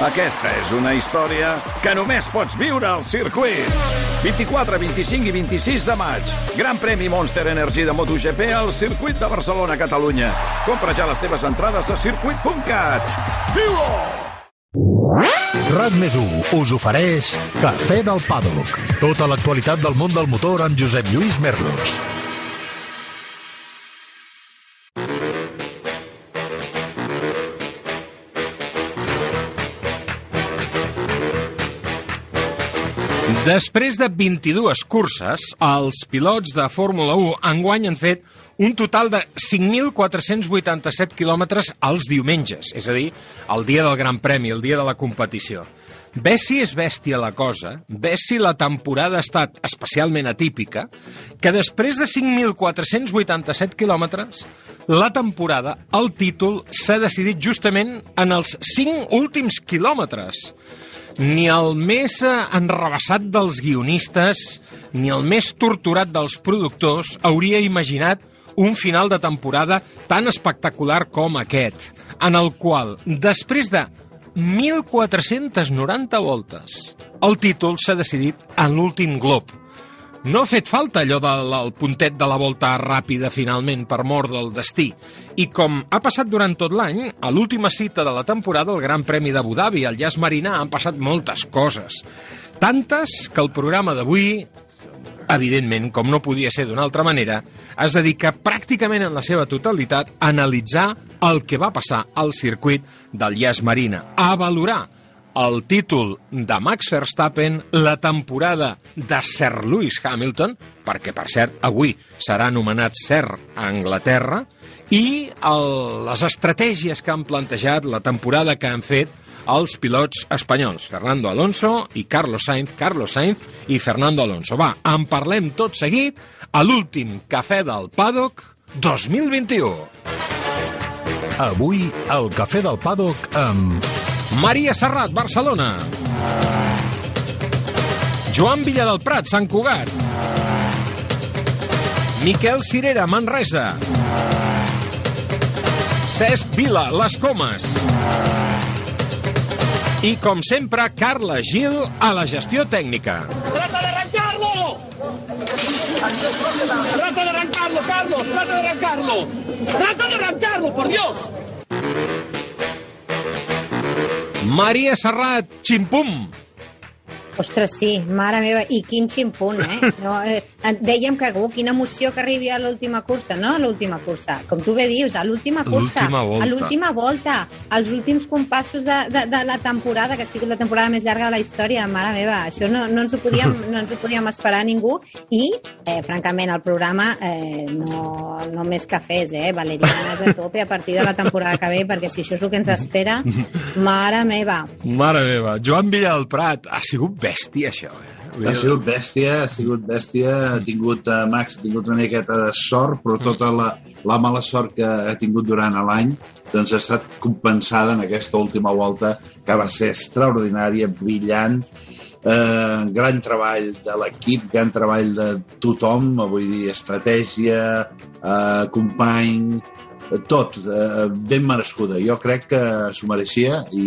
Aquesta és una història que només pots viure al circuit. 24, 25 i 26 de maig. Gran premi Monster Energy de MotoGP al circuit de Barcelona, Catalunya. Compra ja les teves entrades a circuit.cat. Viu-ho! RAC més 1 us ofereix Cafè del Paddock. Tota l'actualitat del món del motor amb Josep Lluís Merlos. Després de 22 curses, els pilots de Fórmula 1 enguany han fet un total de 5.487 quilòmetres els diumenges, és a dir, el dia del Gran Premi, el dia de la competició. Ves si és bèstia la cosa, ves si la temporada ha estat especialment atípica, que després de 5.487 quilòmetres, la temporada, el títol, s'ha decidit justament en els 5 últims quilòmetres. Ni el més eh, enrebaçat dels guionistes, ni el més torturat dels productors hauria imaginat un final de temporada tan espectacular com aquest, en el qual, després de 1.490 voltes, el títol s'ha decidit en l'últim glob. No ha fet falta allò del puntet de la volta ràpida finalment per mort del destí. I com ha passat durant tot l'any, a l'última cita de la temporada, el Gran Premi d'Abu Dhabi, al Llaç Marinà, han passat moltes coses. Tantes que el programa d'avui, evidentment, com no podia ser d'una altra manera, es dedica pràcticament en la seva totalitat a analitzar el que va passar al circuit del Llaç Marina, a valorar el títol de Max Verstappen, la temporada de Sir Lewis Hamilton, perquè, per cert, avui serà anomenat Sir a Anglaterra, i el, les estratègies que han plantejat, la temporada que han fet els pilots espanyols, Fernando Alonso i Carlos Sainz, Carlos Sainz i Fernando Alonso. Va, en parlem tot seguit a l'últim Cafè del Paddock 2021. Avui, el Cafè del Paddock amb... Maria Serrat, Barcelona. Joan Villa del Prat, Sant Cugat. Miquel Cirera, Manresa. Cesc Vila, Les Comes. I, com sempre, Carla Gil a la gestió tècnica. ¡Trata de arrancarlo! ¡Trata de arrancarlo, Carlos! ¡Trata de arrancarlo! ¡Trata de arrancarlo, por Dios! Maria Serrat, ximpum. Ostres, sí, mare meva, i quin ximpunt, eh? No, eh dèiem que, uh, quina emoció que arribi a l'última cursa, no? A l'última cursa, com tu bé dius, a l'última cursa. A l'última volta, als últims compassos de, de, de la temporada, que ha sigut la temporada més llarga de la història, mare meva, això no, no, ens, ho podíem, no ens ho podíem esperar ningú, i, eh, francament, el programa eh, no, no més cafès, eh? Valerianes a tope a partir de la temporada que ve, perquè si això és el que ens espera, mare meva. Mare meva, Joan Villa del Prat, ha sigut bèstia, això, eh? Ha sigut bèstia, ha sigut bèstia, ha tingut, uh, Max, ha tingut una miqueta de sort, però tota la, la mala sort que ha tingut durant l'any doncs ha estat compensada en aquesta última volta, que va ser extraordinària, brillant, eh, gran treball de l'equip, gran treball de tothom, vull dir, estratègia, eh, company, tot, eh, ben merescuda. Jo crec que s'ho mereixia i,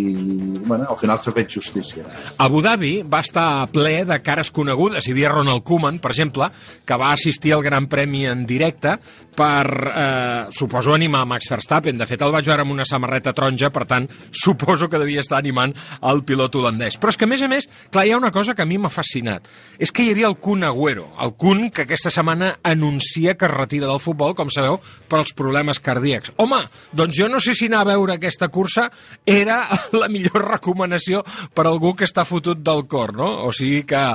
bueno, al final s'ha fet justícia. Abu Dhabi va estar ple de cares conegudes. Hi havia Ronald Koeman, per exemple, que va assistir al Gran Premi en directe per, eh, suposo, animar Max Verstappen. De fet, el vaig veure amb una samarreta taronja, per tant, suposo que devia estar animant el pilot holandès. Però és que, a més a més, clar, hi ha una cosa que a mi m'ha fascinat. És que hi havia el Kun Agüero, el Kun que aquesta setmana anuncia que es retira del futbol, com sabeu, per als problemes cardíacs. Home, doncs jo no sé si anar a veure aquesta cursa era la millor recomanació per algú que està fotut del cor, no? O sigui que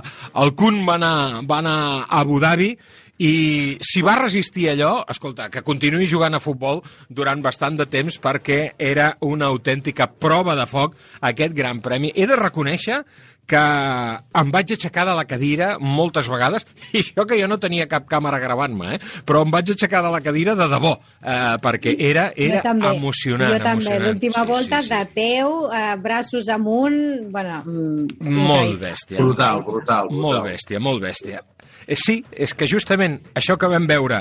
el Kun va anar, va anar a Abu Dhabi i si va resistir allò, escolta, que continuï jugant a futbol durant bastant de temps perquè era una autèntica prova de foc aquest gran premi. He de reconèixer que em vaig aixecar de la cadira moltes vegades, i això que jo no tenia cap càmera gravant-me, eh? però em vaig aixecar de la cadira de debò, eh, perquè era, era jo també, emocionant. Jo també, l'última Sí, volta sí, sí. de peu, eh, braços amunt... Bueno, mm, Molt bèstia. Brutal, brutal, brutal. Molt bèstia, molt bèstia. Eh, Sí, és que justament això que vam veure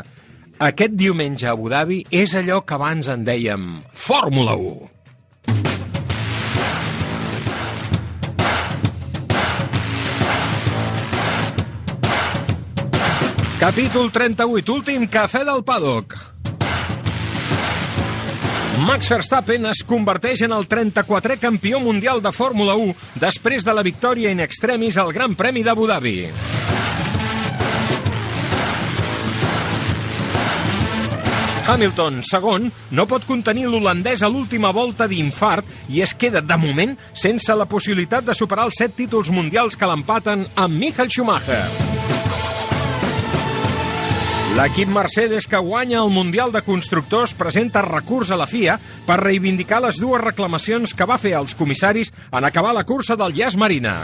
aquest diumenge a Abu Dhabi és allò que abans en dèiem Fórmula 1. Capítol 38, últim cafè del paddock. Max Verstappen es converteix en el 34è campió mundial de Fórmula 1 després de la victòria in extremis al Gran Premi d'Abu Dhabi. Hamilton, segon, no pot contenir l'holandès a l'última volta d'infart i es queda, de moment, sense la possibilitat de superar els set títols mundials que l'empaten amb Michael Schumacher. L'equip Mercedes que guanya el Mundial de Constructors presenta recurs a la FIA per reivindicar les dues reclamacions que va fer als comissaris en acabar la cursa del Llaç Marina.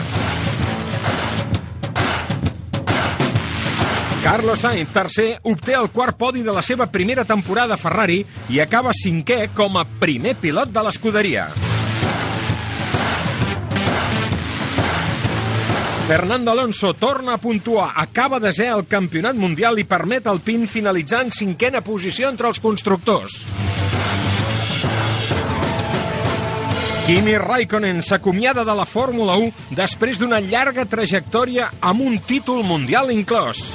Carlos Sainz, tercer, obté el quart podi de la seva primera temporada a Ferrari i acaba cinquè com a primer pilot de l'escuderia. Fernando Alonso torna a puntuar, acaba de ser al campionat mundial i permet al PIN finalitzar en cinquena posició entre els constructors. Kimi Raikkonen s'acomiada de la Fórmula 1 després d'una llarga trajectòria amb un títol mundial inclòs.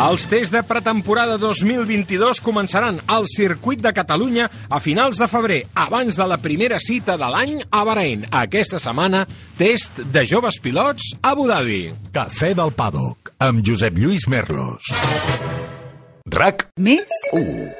Els tests de pretemporada 2022 començaran al circuit de Catalunya a finals de febrer, abans de la primera cita de l'any a Bahrein. Aquesta setmana, test de joves pilots a Abu Dhabi. Cafè del paddock, amb Josep Lluís Merlos. RAC Més? 1.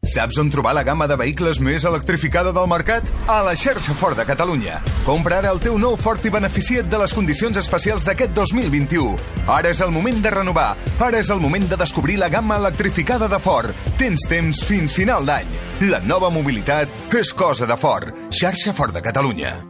Saps on trobar la gamma de vehicles més electrificada del mercat? A la xarxa Ford de Catalunya. Compra ara el teu nou Ford i beneficia't de les condicions especials d'aquest 2021. Ara és el moment de renovar. Ara és el moment de descobrir la gamma electrificada de Ford. Tens temps fins final d'any. La nova mobilitat és cosa de Ford. Xarxa Ford de Catalunya.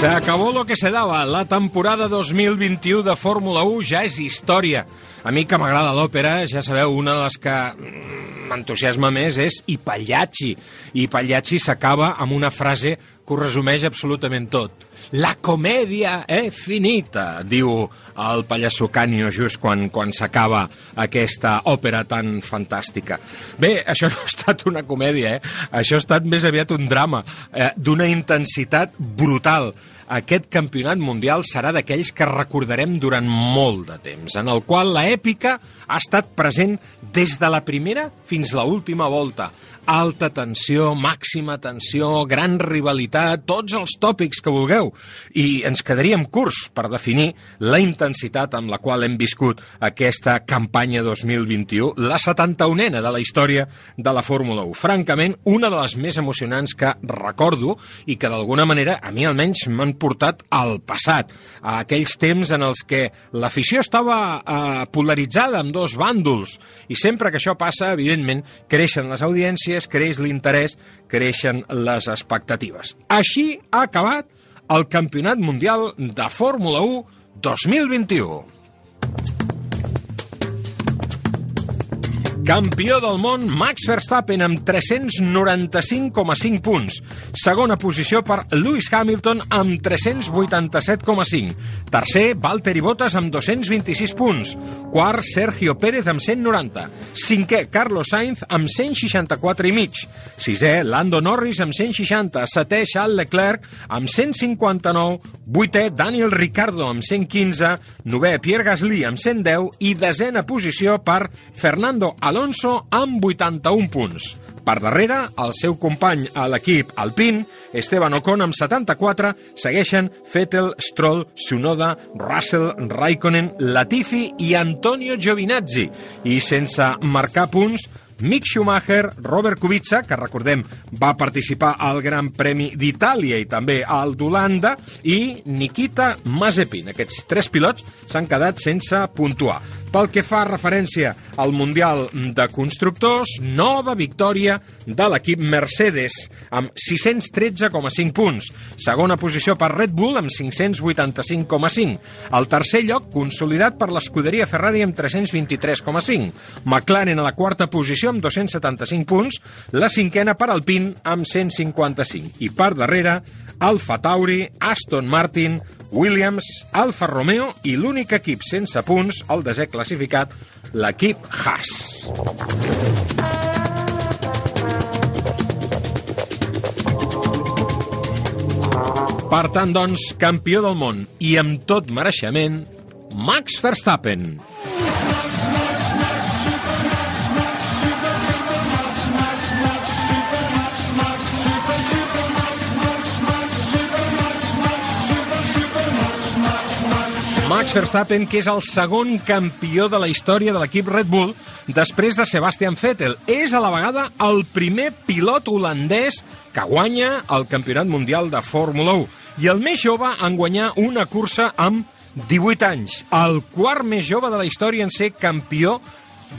Se acabó lo que se daba. La temporada 2021 de Fórmula 1 ja és història. A mi que m'agrada l'òpera, ja sabeu, una de les que m'entusiasma més és I Pagliacci. I Pagliacci s'acaba amb una frase que ho resumeix absolutament tot. La comèdia è finita, diu el pallasso Canio just quan, quan s'acaba aquesta òpera tan fantàstica. Bé, això no ha estat una comèdia, eh? Això ha estat més aviat un drama eh, d'una intensitat brutal. Aquest campionat mundial serà d'aquells que recordarem durant molt de temps, en el qual la èpica ha estat present des de la primera fins a l'última volta. Alta tensió, màxima tensió, gran rivalitat, tots els tòpics que vulgueu. I ens quedaríem curts per definir la intensitat amb la qual hem viscut aquesta campanya 2021, la 71ena de la història de la Fórmula 1. Francament, una de les més emocionants que recordo i que d'alguna manera, a mi almenys, m'han portat al passat, a aquells temps en els que l'afició estava eh, polaritzada amb dos bàndols i sempre que això passa, evidentment, creixen les audiències, creix l'interès, creixen les expectatives. Així ha acabat el Campionat Mundial de Fórmula 1 2021. Campió del món, Max Verstappen amb 395,5 punts. Segona posició per Lewis Hamilton amb 387,5. Tercer, Valtteri Bottas amb 226 punts. Quart, Sergio Pérez amb 190. Cinquè, Carlos Sainz amb 164 i mig. Sisè, Lando Norris amb 160. Setè, Charles Leclerc amb 159. Vuitè, Daniel Ricciardo amb 115. Novè, Pierre Gasly amb 110. I desena posició per Fernando Alonso amb 81 punts. Per darrere, el seu company a l'equip Alpine, Esteban Ocon amb 74, segueixen Vettel, Stroll, Tsunoda, Russell, Raikkonen, Latifi i Antonio Giovinazzi. I sense marcar punts, Mick Schumacher, Robert Kubica, que recordem va participar al Gran Premi d'Itàlia i també al d'Holanda, i Nikita Mazepin. Aquests tres pilots s'han quedat sense puntuar. Pel que fa referència al Mundial de Constructors, nova victòria de l'equip Mercedes, amb 613,5 punts. Segona posició per Red Bull, amb 585,5. El tercer lloc, consolidat per l'escuderia Ferrari, amb 323,5. McLaren a la quarta posició, amb 275 punts. La cinquena per Alpine, amb 155. I per darrere, Alfa Tauri, Aston Martin, Williams, Alfa Romeo i l'únic equip sense punts, el desè classificat, l'equip Haas. Per tant, doncs, campió del món i amb tot mereixement, Max Verstappen. Max Verstappen, que és el segon campió de la història de l'equip Red Bull després de Sebastian Vettel. És a la vegada el primer pilot holandès que guanya el Campionat Mundial de Fórmula 1 i el més jove en guanyar una cursa amb 18 anys. El quart més jove de la història en ser campió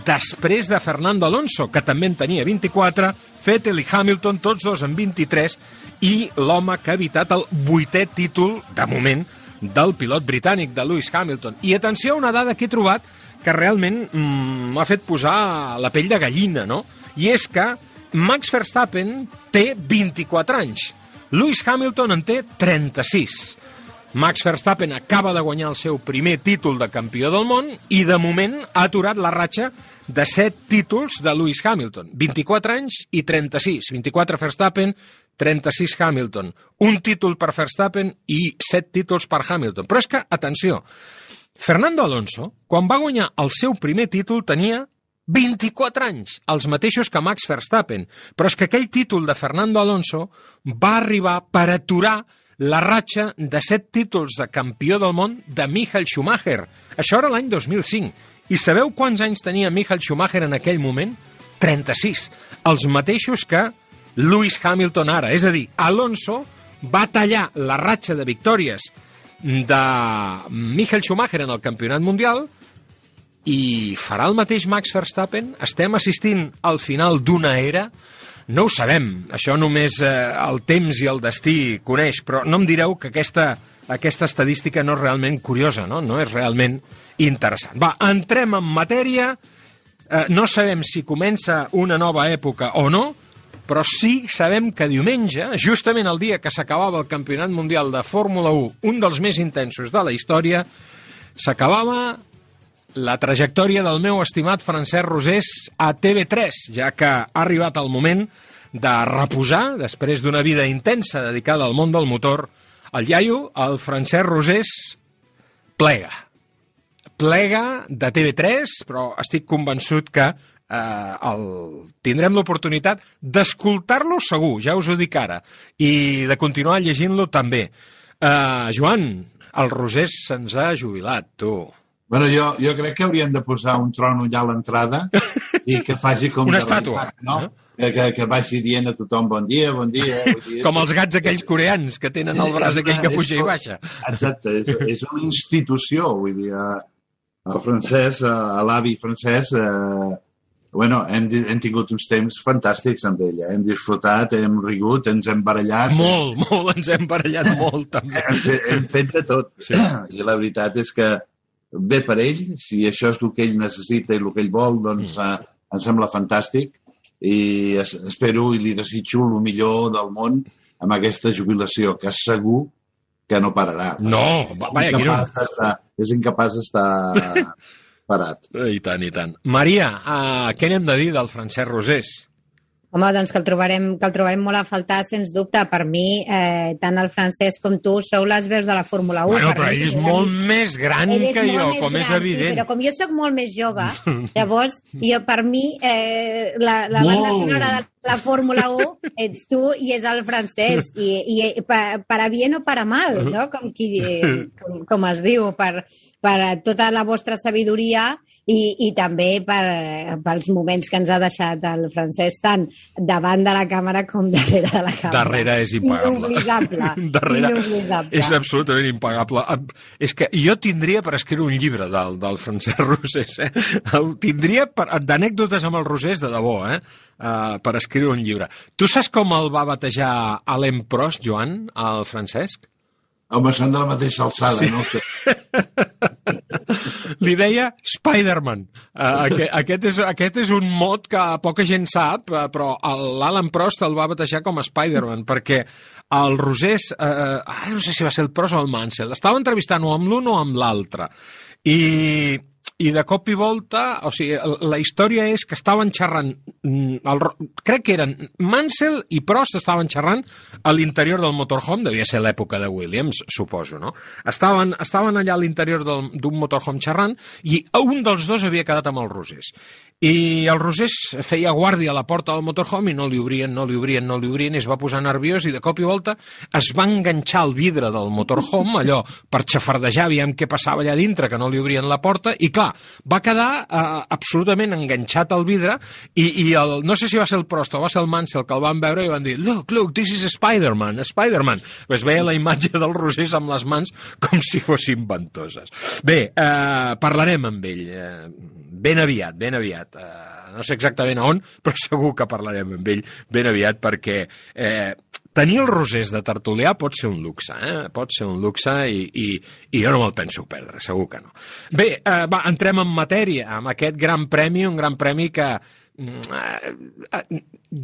després de Fernando Alonso, que també en tenia 24, Vettel i Hamilton, tots dos en 23, i l'home que ha evitat el vuitè títol, de moment, del pilot britànic, de Lewis Hamilton. I atenció a una dada que he trobat que realment mm, m'ha fet posar la pell de gallina, no? I és que Max Verstappen té 24 anys. Lewis Hamilton en té 36. Max Verstappen acaba de guanyar el seu primer títol de campió del món i de moment ha aturat la ratxa de 7 títols de Lewis Hamilton. 24 anys i 36. 24 Verstappen, 36 Hamilton. Un títol per Verstappen i 7 títols per Hamilton. Però és que, atenció, Fernando Alonso, quan va guanyar el seu primer títol, tenia 24 anys, els mateixos que Max Verstappen. Però és que aquell títol de Fernando Alonso va arribar per aturar la ratxa de 7 títols de campió del món de Michael Schumacher. Això era l'any 2005. I sabeu quants anys tenia Michael Schumacher en aquell moment? 36. Els mateixos que Lewis Hamilton ara. És a dir, Alonso va tallar la ratxa de victòries de Michael Schumacher en el campionat mundial i farà el mateix Max Verstappen? Estem assistint al final d'una era? No ho sabem, això només eh, el temps i el destí coneix, però no em direu que aquesta, aquesta estadística no és realment curiosa, no? no és realment interessant. Va, entrem en matèria, eh, no sabem si comença una nova època o no, però sí sabem que diumenge, justament el dia que s'acabava el Campionat Mundial de Fórmula 1, un dels més intensos de la història, s'acabava la trajectòria del meu estimat Francesc Rosés a TV3, ja que ha arribat el moment de reposar, després d'una vida intensa dedicada al món del motor, el iaio, el Francesc Rosés, plega. Plega de TV3, però estic convençut que eh, el, tindrem l'oportunitat d'escoltar-lo segur, ja us ho dic ara, i de continuar llegint-lo també. Eh, Joan, el Rosés se'ns ha jubilat, tu. Bueno, jo, jo crec que haurien de posar un tron allà a l'entrada i que faci com... Una estàtua. No? Que, que, que vagi dient a tothom bon dia, bon dia. Bon dia. Com els gats aquells coreans que tenen el braç aquell que puja i baixa. Exacte, és, és una institució, vull dir, a- el francès, a l'avi francès, eh, bueno, hem, hem tingut uns temps fantàstics amb ella, hem disfrutat, hem rigut, ens hem barallat, Molt, molt, ens hem barallat molt, també. hem, hem fet de tot. Sí. I la veritat és que bé per ell, si això és el que ell necessita i el que ell vol, doncs Mm. eh, em sembla fantàstic i es, espero i li desitjo el millor del món amb aquesta jubilació, que segur que no pararà. No, va, vaja. Incapaç És incapaç d'estar parat. I tant, i tant. Maria, uh, què n'hem de dir del Francesc Rosés? Home, doncs que el trobarem, que el trobarem molt a faltar, sens dubte. Per mi, eh, tant el francès com tu sou les veus de la Fórmula 1. Bueno, Per però mi, ell és molt mi- més gran Ell és que jo, com és gran, evident. Sí, però com jo sóc molt més jove, llavors, jo, per mi, eh, la, la banda Molt. sonora de la Fórmula 1 ets tu i és el francès. I, i per, per a bien o per a mal, no? Com, qui, com, com es diu, per, per tota la vostra sabidoria i, i també per, pels moments que ens ha deixat el francès tant davant de la càmera com darrere de la càmera. Darrere és impagable. Inoblidable. Darrere Inoblidable. és absolutament impagable. És que jo tindria per escriure un llibre del, del Francesc Rosés, eh? El tindria d'anècdotes amb el Rosés de debò, eh? Uh, per escriure un llibre. Tu saps com el va batejar Alain Prost, Joan, el Francesc? Home, són de la mateixa alçada, Sí. no? Li deia Spider-Man. Uh, aquest, aquest, és, aquest és un mot que poca gent sap, uh, però l'Alan Prost el va batejar com a Spider-Man, perquè el Rosés, uh, ara no sé si va ser el Prost o el Mansell, estava entrevistant o amb l'un o amb l'altre. I, i de cop i volta, o sigui, la història és que estaven xerrant, mm, el, crec que eren Mansell i Prost estaven xerrant a l'interior del motorhome, devia ser l'època de Williams, suposo, no? Estaven, estaven allà a l'interior d'un motorhome xerrant i un dels dos havia quedat amb el Rosés. I el Rosés feia guàrdia a la porta del motorhome i no li obrien, no li obrien, no li obrien, es va posar nerviós i de cop i volta es va enganxar al vidre del motorhome, allò, per xafardejar, aviam què passava allà dintre, que no li obrien la porta, i clar, va quedar eh, absolutament enganxat al vidre i, i el, no sé si va ser el Prost o va ser el Mansell que el van veure i van dir look, look, this is Spider-Man, Spider-Man. Pues veia la imatge del Rosés amb les mans com si fossin ventoses. Bé, eh, parlarem amb ell eh, ben aviat, ben aviat. Eh, no sé exactament on, però segur que parlarem amb ell ben aviat perquè eh, tenir el Rosés de Tertulià pot ser un luxe, eh? pot ser un luxe i, i, i jo no me'l penso perdre, segur que no. Bé, eh, va, entrem en matèria, amb aquest gran premi, un gran premi que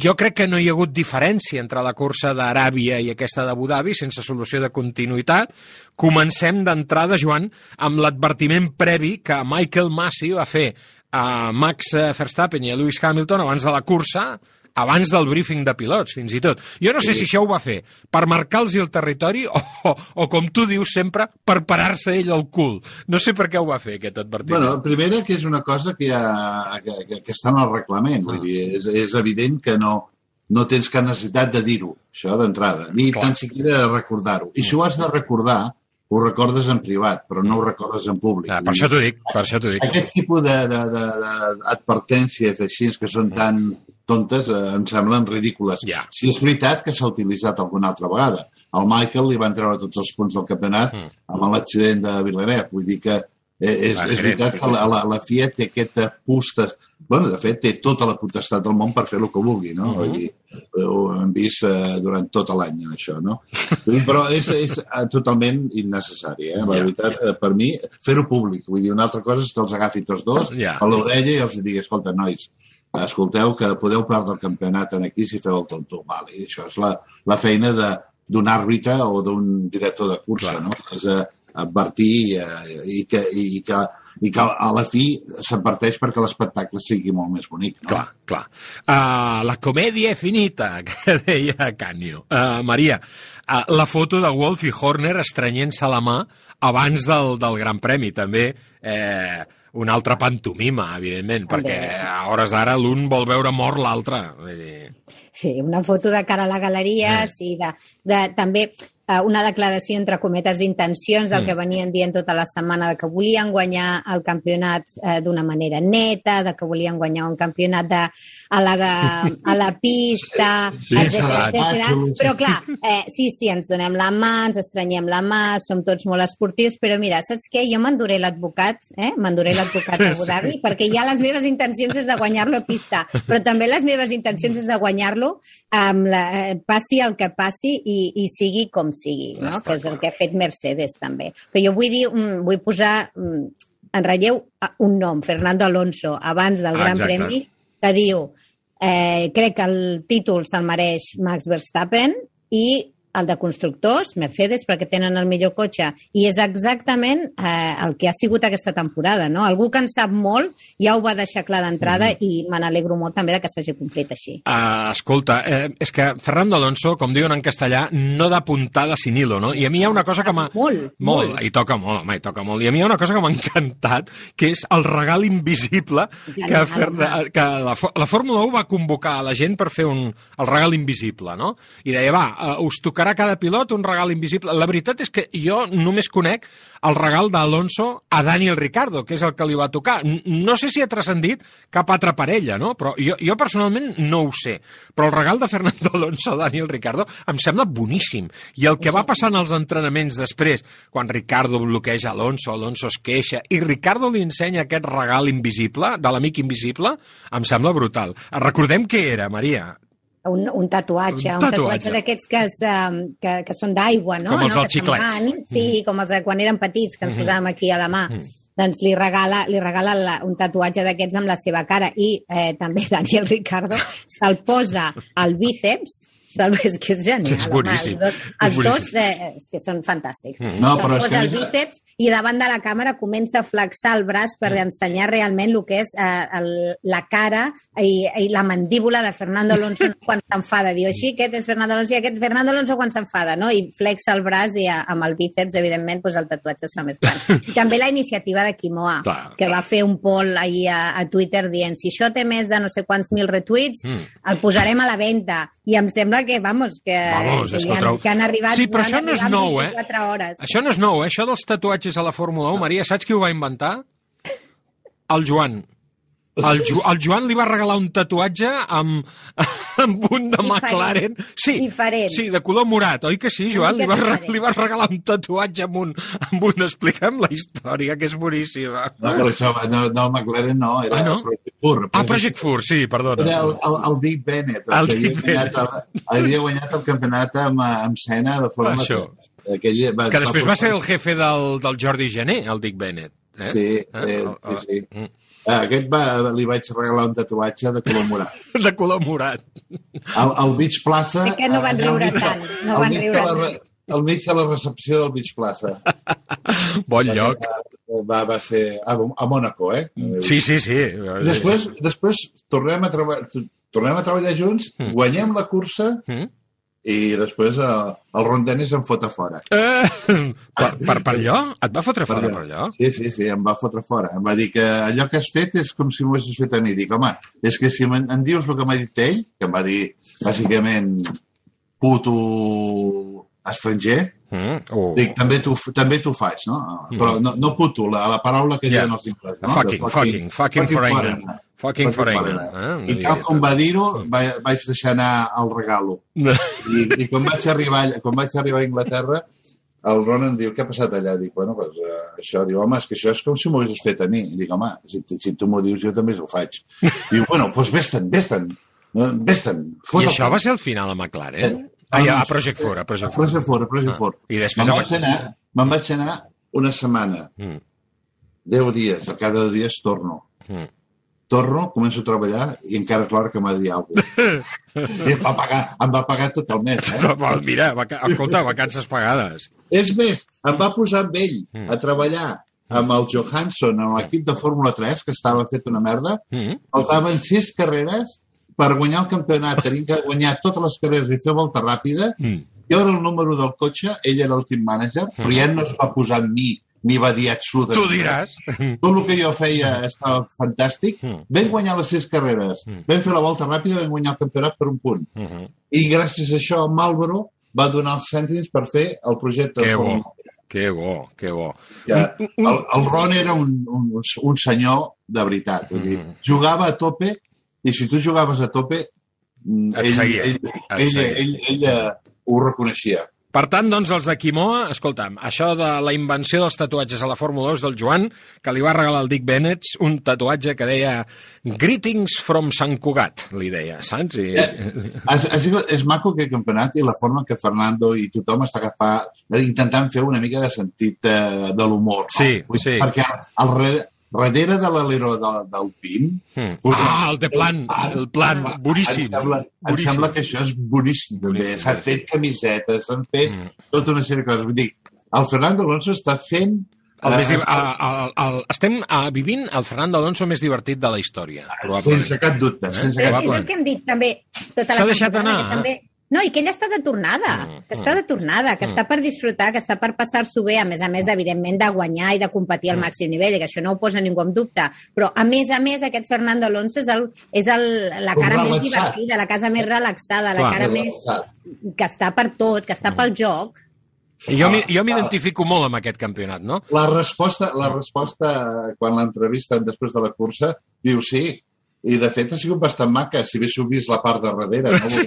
jo crec que no hi ha hagut diferència entre la cursa d'Aràbia i aquesta d'Abu Dhabi, sense solució de continuïtat. Comencem d'entrada, Joan, amb l'advertiment previ que Michael Massey va fer a Max Verstappen i a Lewis Hamilton abans de la cursa, abans del briefing de pilots, fins i tot. Jo no sé si això ho va fer per marcar-los el territori o, o, o, com tu dius sempre, per parar-se ell al cul. No sé per què ho va fer, aquest advertiment. Bueno, primera, que és una cosa que, ha, que, que, que està en el reglament. Vull dir, és, és evident que no, no tens cap necessitat de dir-ho, això d'entrada, ni Clar. tan siquiera de recordar-ho. I si ho has de recordar, ho recordes en privat, però no ho recordes en públic. Ah, per això t'ho dic, per això t'ho dic. Aquest tipus d'advertències així que són tan tontes eh, em semblen ridícules. Ja. Si és veritat que s'ha utilitzat alguna altra vegada. Al Michael li van treure tots els punts del campionat Mm. amb l'accident de Villeneuve. Vull dir que eh, és, Va, és veritat que la, la, la FIA té aquesta pusta... bueno, de fet, té tota la potestat del món per fer el que vulgui, no? Mhm. Vull dir, ho hem vist eh, durant tot l'any, això, no? Però és, és eh, totalment innecessari, eh? La Ja. veritat, eh, per mi, fer-ho públic. Vull dir, una altra cosa és que els agafi tots dos Ja. a l'orella i els digui, escolta, nois, escolteu que podeu perdre el campionat en aquí si feu el tonto. Vale, I això és la, la feina de d'un àrbitre o d'un director de cursa, Clar. no? És eh, advertir eh, i, que, i, que, i que a la fi s'adverteix perquè l'espectacle sigui molt més bonic. No? Clar, clar. Uh, la comèdia finita, que deia Canio. Uh, Maria, uh, la foto de Wolf i Horner estrenyent-se la mà abans del, del Gran Premi, també eh, una altra pantomima, evidentment, perquè a hores d'ara l'un vol veure mort l'altre. Dir... Sí, una foto de cara a la galeria, Mm. sí, de, de, també eh, una declaració entre cometes d'intencions del Mm. que venien dient tota la setmana de que volien guanyar el campionat eh, d'una manera neta, de que volien guanyar un campionat de, a, la, a la pista, Sí, etcètera, etcètera. sí. Però clar, eh, sí, sí, ens donem la mà, ens estrenyem la mà, som tots molt esportius, però mira, saps què? Jo m'enduré l'advocat, eh? M'enduré l'advocat de Abu Dhabi, perquè ja les meves intencions és de guanyar-lo a pista, però també les meves intencions és de guanyar-lo amb la, eh, passi el que passi i, i sigui com sigui, no? Està que és el que ha fet Mercedes també. Però jo vull dir, mm, vull posar mm, en relleu ah, un nom, Fernando Alonso, abans del Gran Exacte. Premi, que diu eh, crec que el títol se'l mereix Max Verstappen i el de constructors, Mercedes, perquè tenen el millor cotxe, i és exactament eh, el que ha sigut aquesta temporada, no? Algú que en sap molt ja ho va deixar clar d'entrada mm. i me n'alegro molt també de que s'hagi complit així. Uh, escolta, eh, és que Fernando Alonso, com diuen en castellà, no de puntada sin hilo, no? I a mi hi ha una cosa que m'ha... Molt, molt, molt. I toca molt, home, i toca molt. I a mi hi ha una cosa que m'ha encantat, que és el regal invisible que, Ferna, que la, la Fórmula 1 va convocar a la gent per fer un, el regal invisible, no? I deia, va, uh, us tocarà cada pilot un regal invisible. La veritat és que jo només conec el regal d'Alonso a Daniel Ricardo, que és el que li va tocar. No sé si ha transcendit cap altra parella, no? Però jo, jo personalment no ho sé. Però el regal de Fernando Alonso a Daniel Ricardo em sembla boníssim. I el que va passar en els entrenaments després, quan Ricardo bloqueja Alonso, Alonso es queixa, i Ricardo li ensenya aquest regal invisible, de l'amic invisible, em sembla brutal. Recordem què era, Maria? Un, un tatuatge, un, un tatuatge d'aquests que, es, um, que, que són d'aigua, no? Com els no? dels xiclets. Sí, mm. com els de quan érem petits, que ens mm -hmm. posàvem aquí a la mà. Mm. Doncs li regala, li regala la, un tatuatge d'aquests amb la seva cara i eh, també Daniel Ricardo se'l posa al bíceps és que és genial. És boníssim. Home, els dos, els dos eh, és que són fantàstics. Mm. No, però posa el que... bíceps i davant de la càmera comença a flexar el braç per mm. ensenyar realment el que és eh, el, la cara i, i la mandíbula de Fernando Alonso quan s'enfada. Diu així, aquest és Fernando Alonso i aquest Fernando Alonso quan s'enfada, no? I flexa el braç i a, amb el bíceps, evidentment, pues, el tatuatge es fa més gran. I també la iniciativa de Quimoa, clar, que clar. va fer un poll ahir a, a Twitter dient si això té més de no sé quants mil retuits, mm. el posarem a la venda. I em sembla que, vamos, que, Vamos, que, han, que han arribat... Sí, però això no és nou, eh? 24 Hores. Això no és nou, eh? Això dels tatuatges a la Fórmula 1, Maria, saps qui ho va inventar? El Joan. El, jo, el Joan li va regalar un tatuatge amb, amb un de Diferent. McLaren. Sí, Diferent. sí, de color morat, oi que sí, Joan? Li diferent. li vas regalar un tatuatge amb un... Amb un explica'm la història, que és boníssima. No, però això, no, no, McLaren no, era Ah, no? Project Fur. Ah, Project Fur, sí, perdona. Era el, el, el Dick Bennett, el, El que Dick havia guanyat, el, havia guanyat el campionat amb, amb Senna de forma... Això. Aquell, va, Que després va ser portar- el jefe del, del Jordi Gené, el Dick Bennett. Eh? Sí, Eh? eh, sí, sí. Mm. Ah, Aquest va, li vaig regalar un tatuatge de color morat. De color morat. Al, al Beach Plaza... Sé que no van allà al riure mig tant, no van riure la tant. re- Al mig de la recepció del Beach Plaza. Bon lloc. Va, va ser a, a Mónaco, eh? Sí, sí, sí. Després, després tornem, a treba tornem a treballar junts, Mm. guanyem la cursa Mm? I després eh, el Ron Dennis em fot a fora. Eh, per, per, per allò? Et va fotre fora per allò? Sí, sí, sí, em va fotre fora. Em va dir que allò que has fet és com si m'ho haguessis fet a mi. Dic, home, és que si em, em dius el que m'ha dit ell, que em va dir, bàsicament, puto estranger, Mm, oh. dic, també t'ho també t'ho faig, no? Però no, no puto, la, la paraula que Ja. diuen els inglesos. No? Fucking, De fucking, fucking foreigner. foreigner. Fucking foreigner. Eh? I tal com va dir-ho, va- vaig deixar anar el regalo. I, i quan, vaig arribar, quan vaig arribar a Anglaterra, el Ron em diu, què ha passat allà? Dic, bueno, pues, uh, això, diu, home, és que això és com si m'ho haguessis fet a mi. I dic, home, si, si tu m'ho dius, jo també ho faig. diu, bueno, doncs vés-te'n, vés-te'n, eh, vés-te'n. I això va ser el final a McLaren? Ah, ja, a Project Fora, a Project A Project Fora. Fora, a Project Ah, Fora. I després Me'n vaig, anar, me'n vaig anar una setmana, Mm, 10 dies, a cada 10 dies torno. mm. Torno, començo a treballar i encara és l'hora que m'ha de dir alguna cosa. I em va pagar, em va pagar tot el mes. Eh? Però, Mira, vaca... escolta, vacances pagades. És més, em va posar amb ell Mm. a treballar amb el Johansson, amb l'equip de Fórmula 3, que estava fet una merda. Mm. Faltaven sis carreres per guanyar el campionat. Tenim que guanyar totes les carreres i fer volta ràpida. Mm. Jo era el número del cotxe, ell era el team manager, però ja no es va posar amb mi ni va dir absolutament. Tu diràs. Tot el que jo feia estava fantàstic. Mm. Vam guanyar les sis carreres. Mm. Vam fer la volta ràpida, vam guanyar el campionat per un punt. Mm -hmm. I gràcies a això, Marlboro va donar els cèntims per fer el projecte Que bo. Que bo, que bo. Ja, el, el Ron era un, un, un senyor de veritat. Vull dir, Mm. jugava a tope i si tu jugaves a tope, Et ell, seguia, ell, et ell, seguia. ell, ell, ell ho reconeixia. Per tant, doncs, els de Quimoa, escolta'm, això de la invenció dels tatuatges a la Fórmula 2 del Joan, que li va regalar el Dick Bennett, un tatuatge que deia Greetings from Sant Cugat, li deia, saps? I... Eh, ha, ha sigut, és maco aquest campionat i la forma que Fernando i tothom està agafant, intentant fer una mica de sentit eh, de l'humor. No? Sí, Vull dir, sí. Perquè al, al, darrere de l'aleró de, del PIM... Mm. Ah, el de plan, el plan, boníssim. Em sembla, em boníssim. sembla que això és boníssim, també. S'han fet camisetes, s'han fet mm. tota una sèrie de coses. Vull dir, el Fernando Alonso està fent... El més, eh, div- el, el, el, estem uh, vivint el Fernando Alonso més divertit de la història. probablement. sense cap dubte, sense Però cap és el que hem dit també tota la S'ha deixat anar, També... No, i que ell està de tornada, Mm, que està de tornada, que està per disfrutar, que està per passar-s'ho bé, a més a més, evidentment, de guanyar i de competir al màxim nivell, i que això no ho posa ningú en dubte. Però, a més a més, aquest Fernando Alonso és, el, és el, la Com cara més divertida, la casa més relaxada, la Clar. cara més... que està per tot, que està pel joc. I jo, m'hi- jo m'identifico molt amb aquest campionat, no? La resposta, la resposta quan l'entrevisten després de la cursa, diu sí. I, de fet, ha sigut bastant maca, si haguéssiu vist la part de darrere. No? Sí.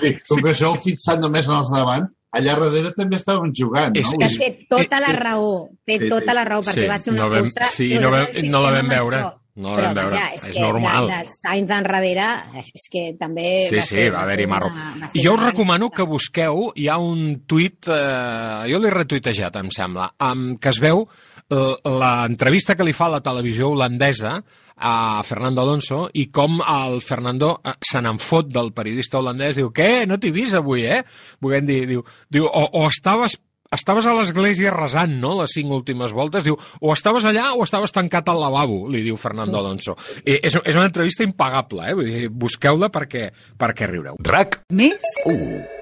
Dir, com que això heu fixat només en els de davant, allà darrere també estàvem jugant. És- No? Que Vull té tota la raó, té Sí, sí. tota la raó, perquè Sí, va ser una no vam- cursa... sí, no vam- no la vam veure. això, No la vam veure. vaja, És que normal. De, de Sainz enrere, és que també Sí, va sí, ser... va haver-hi marro. una- I jo us recomano que busqueu, hi ha un tuit, eh, jo l'he retuitejat, em sembla, amb, que es veu eh, l'entrevista que li fa a la televisió holandesa a Fernando Alonso i com el Fernando eh, se n'en fot del periodista holandès, diu, què, no t'he vist avui, eh? Volent dir, diu, diu o, o estaves estaves a l'església resant, no?, les cinc últimes voltes, diu, o estaves allà o estaves tancat al lavabo, li diu Fernando Alonso. I és, és una entrevista impagable, eh? Busqueu-la perquè, perquè riureu. RAC Més? 1.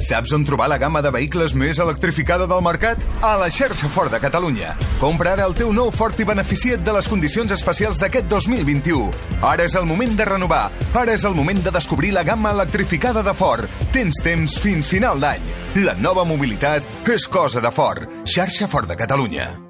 Saps on trobar la gamma de vehicles més electrificada del mercat? A la xarxa Ford de Catalunya. Compra ara el teu nou Ford i beneficia't de les condicions especials d'aquest 2021. Ara és el moment de renovar. Ara és el moment de descobrir la gamma electrificada de Ford. Tens temps fins final d'any. La nova mobilitat és cosa de Ford. Xarxa Ford de Catalunya.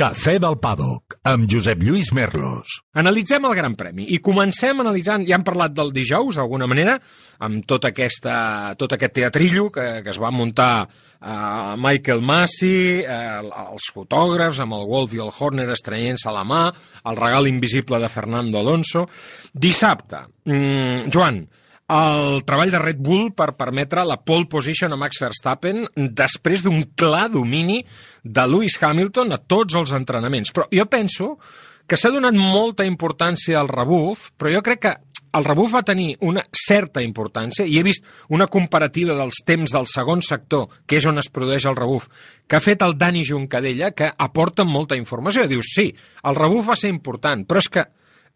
Cafè del Paddock, amb Josep Lluís Merlos. Analitzem el Gran Premi i comencem analitzant, ja hem parlat del dijous d'alguna manera, amb tot, aquesta, tot aquest teatrillo que, que es va muntar eh, Michael Massey, eh, els fotògrafs amb el Wolf i el Horner estrenyent-se la mà, el regal invisible de Fernando Alonso. Dissabte, mm, Joan, el treball de Red Bull per permetre la pole position a Max Verstappen després d'un clar domini de Lewis Hamilton a tots els entrenaments. Però jo penso que s'ha donat molta importància al rebuf, però jo crec que el rebuf va tenir una certa importància i he vist una comparativa dels temps del segon sector, que és on es produeix el rebuf, que ha fet el Dani Juncadella, que aporta molta informació. Dius, sí, el rebuf va ser important, però és que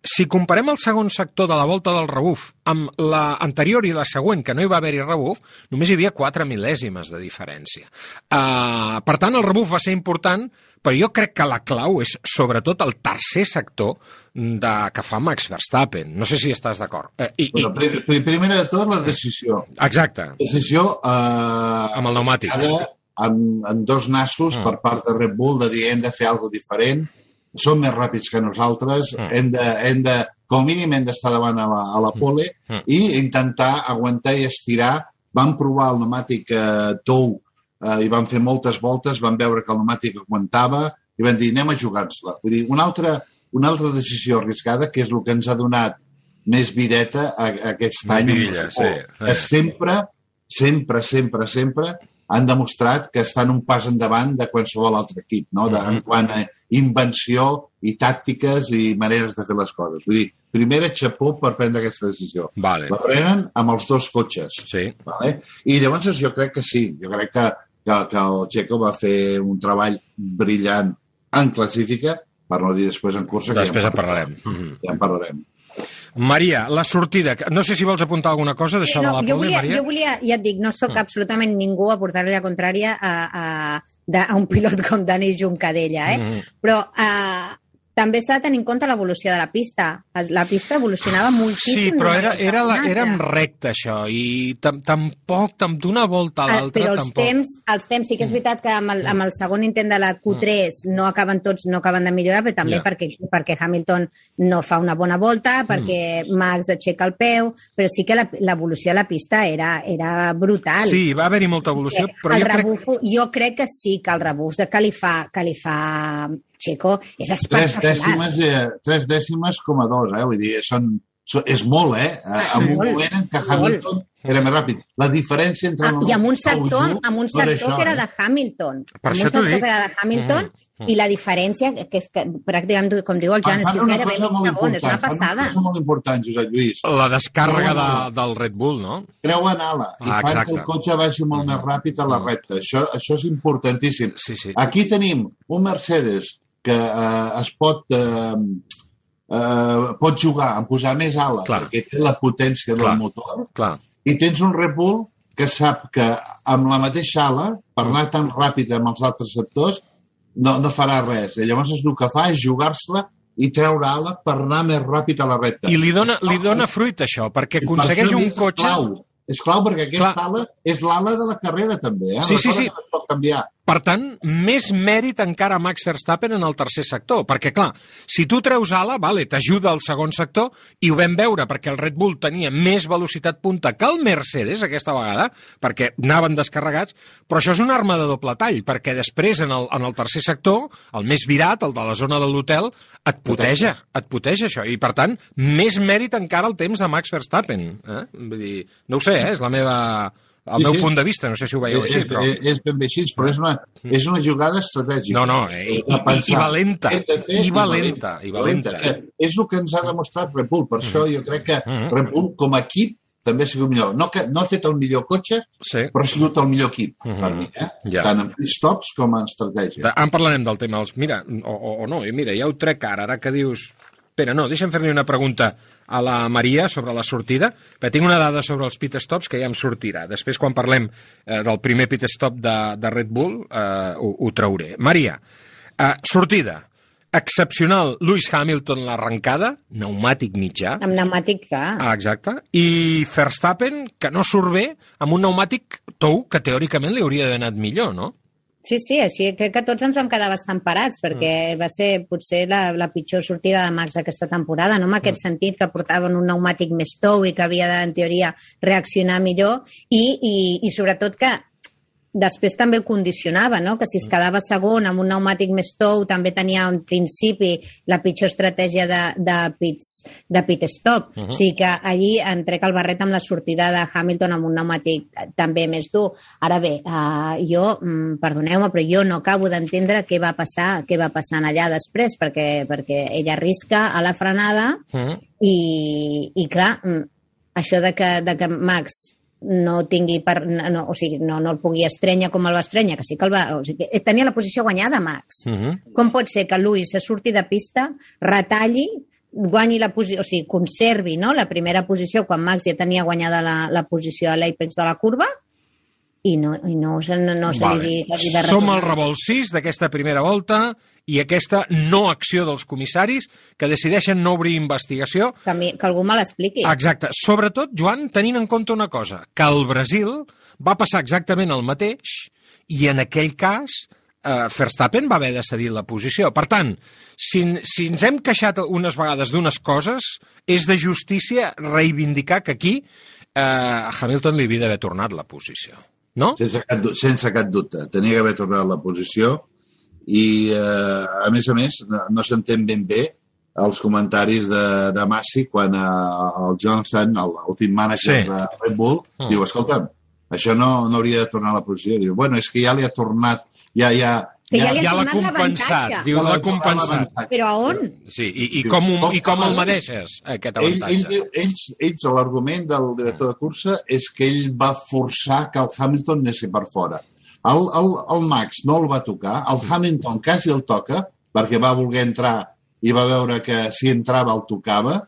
si comparem el segon sector de la volta del rebuf amb la anterior i la següent, que no hi va haver-hi rebuf, només hi havia 4 mil·lèsimes de diferència. Uh, per tant, el rebuf va ser important, però jo crec que la clau és sobretot el tercer sector de, que fa Max Verstappen. No sé si estàs d'acord. Uh, i, Però, pri, pri, primer de tot, la decisió. Exacte. Decisió... Eh, Amb el pneumàtic. Ara, amb, amb dos nassos Mm. per part de Red Bull de dir hem de fer alguna diferent, són més ràpids que nosaltres, Mm. hem, de, hem de, com a mínim hem d'estar davant a la, a la pole Mm. i intentar aguantar i estirar. Vam provar el pneumàtic eh, tou eh, i vam fer moltes voltes, vam veure que el pneumàtic aguantava i vam dir anem a jugar-nos-la. Vull dir, una altra, una altra decisió arriscada que és el que ens ha donat més videta a, a aquest Més any. vidilla, sí. Que sempre, sempre, sempre, sempre han demostrat que estan un pas endavant de qualsevol altre equip, no? de, en quant a invenció i tàctiques i maneres de fer les coses. Vull dir, primera xapó per prendre aquesta decisió. Vale. La prenen amb els dos cotxes. Sí. Vale? I llavors jo crec que sí, jo crec que, que, que el Checo va fer un treball brillant en classífica, per no dir després en cursa. que Després ja en parlarem. Mhm. Ja en parlarem. Maria, la sortida. No sé si vols apuntar alguna cosa d'això de no, la jo, volia, Maria. jo volia, ja et dic, no sóc Mm. absolutament ningú a portar-li la contrària a, a, a un pilot com Dani Juncadella, eh? Mhm. Però eh, també s'ha de tenir en compte l'evolució de la pista. La pista evolucionava moltíssim. Sí, però era, era, la, era en recte, això, i tam tampoc, tam d'una volta a Ah, l'altra, però els tampoc. Mm. temps, els temps, sí que és veritat que amb el, amb el segon intent de la Q3 no acaben tots, no acaben de millorar, però també Ja. perquè, perquè Hamilton no fa una bona volta, perquè Max aixeca el peu, però sí que la- l'evolució de la pista era, era brutal. Sí, va haver-hi molta evolució, però el jo crec... rebufo, jo crec que sí, que el rebuf que li fa, fa Checo és Tres espectacular. dècimes, eh, tres dècimes com a dos, eh? Vull dir, són, són, és molt, eh? En un Molt, moment en què molt. Hamilton era més ràpid. La diferència entre... Ah, el I amb un sector, i u amb un sector això, que era eh? de Hamilton. Per amb això un t'ho sector dic. que era de Hamilton Mm, i la diferència, que és que pràcticament, com diu el Joan, és que és una gairebé un molt segon, és una important, fan una passada. cosa molt important, Josep Lluís. La descàrrega de, del Red Bull, no? Creuen ala i Ah, fan exacte. que el cotxe vagi molt més ràpid a la Mm. recta. Això, això és importantíssim. Sí, sí. Aquí tenim un Mercedes que eh, es pot, eh, eh, pot jugar en posar més ala Clar. perquè té la potència Clar. del motor Clar. i tens un Red Bull que sap que amb la mateixa ala, per anar tan ràpid amb els altres sectors, no, no farà res. I llavors el que fa és jugar-se-la i treure ala per anar més ràpid a la recta. I li dona, li dona fruit, això, perquè per aconsegueix això un és cotxe... Clau. És clau perquè aquesta Clar. ala és l'ala de la carrera, també. Eh? Sí, sí, Recorda sí. no es pot canviar. Per tant, més mèrit encara a Max Verstappen en el tercer sector, perquè, clar, si tu treus ala, vale, t'ajuda al segon sector, i ho vam veure perquè el Red Bull tenia més velocitat punta que el Mercedes aquesta vegada, perquè anaven descarregats, però això és una arma de doble tall, perquè després, en el, en el tercer sector, el més virat, el de la zona de l'hotel, et puteja, et puteja això, i per tant, més mèrit encara el temps de Max Verstappen. Eh? Vull dir, no ho sé, eh? és la meva, el Sí, meu sí. punt de vista, no sé si ho veieu així, és, però... és, és ben bé així, però és una, és una jugada estratègica. No, no, i, De i, i, i valenta, fer i valenta, i valenta. Que és el que ens ha demostrat Red Bull. Per això jo crec que Mhm. Red Bull, com a equip, també ha sigut millor. No, que, no ha fet el millor cotxe, Sí. però ha sigut el millor equip, Mhm. per mi. Eh? Ja. Tant en stops com en estratègia. En parlarem del tema dels... Mira, o, o, o no, i mira, ja ho trec ara, ara que dius... Espera, no, deixa'm fer-li una pregunta a la Maria sobre la sortida, perquè tinc una dada sobre els pit stops que ja em sortirà. Després, quan parlem eh, del primer pit stop de, de Red Bull, eh, ho, ho trauré. Maria, eh, sortida. Excepcional, Lewis Hamilton l'arrencada, pneumàtic mitjà. Amb pneumàtic, clar. Ah, exacte. I Verstappen, que no surt bé, amb un pneumàtic tou que teòricament li hauria d'haver anat millor, no? Sí, sí, així crec que tots ens vam quedar bastant parats perquè va ser potser la, la pitjor sortida de Max aquesta temporada, no? En aquest sentit que portaven un pneumàtic més tou i que havia de, en teoria, reaccionar millor i, i, i sobretot que després també el condicionava, no? que si es quedava segon amb un pneumàtic més tou també tenia en principi la pitjor estratègia de, de, pits, de pit stop. Uh -huh. O sigui que allí em trec el barret amb la sortida de Hamilton amb un pneumàtic eh, també més dur. Ara bé, uh, jo, mm, perdoneu-me, però jo no acabo d'entendre què va passar què va passar allà després, perquè, perquè ella arrisca a la frenada Mm. i, i clar, mm, això de que, de que Max no tingui per, no, o sigui, no, no el pugui estrenya com el va estrenya, que sí que el va... O sigui, que tenia la posició guanyada, Max. Mm -hmm. Com pot ser que Lewis se surti de pista, retalli, guanyi la posició, o sigui, conservi no? la primera posició quan Max ja tenia guanyada la, la posició a l'àpex de la curva i no, i no, no, no se Vale. li digui que de Som al revolt 6 d'aquesta primera volta i aquesta no acció dels comissaris que decideixen no obrir investigació. que, mi, que algú me l'expliqui. Exacte. Sobretot, Joan, tenint en compte una cosa, que al Brasil va passar exactament el mateix i en aquell cas eh, Verstappen va haver de cedir la posició. Per tant, si, si ens hem queixat unes vegades d'unes coses, és de justícia reivindicar que aquí eh, a Hamilton li havia d'haver tornat la posició. No? Sense cap, sense cap dubte. Tenia que haver tornat la posició i, eh, a més a més, no, no s'entén ben bé els comentaris de, de Massi quan eh, el Jonathan, el, el team manager Sí. de Red Bull, Mm. diu, escolta'm, això no, no hauria de tornar a la posició. Diu, bueno, és que ja li ha tornat, ja, ja... Que ja ha ja l'ha compensat, diu, Ja l'ha compensat. Però a on? Sí, i, i, com, ho- i com el mereixes, aquest Ell, ell, avantatge? diu- ells, ells l'argument del director de cursa és que ell va forçar que el Hamilton anés per fora. El, el, el Max no el va tocar, el Hamilton quasi el toca, perquè va voler entrar i va veure que si entrava el tocava.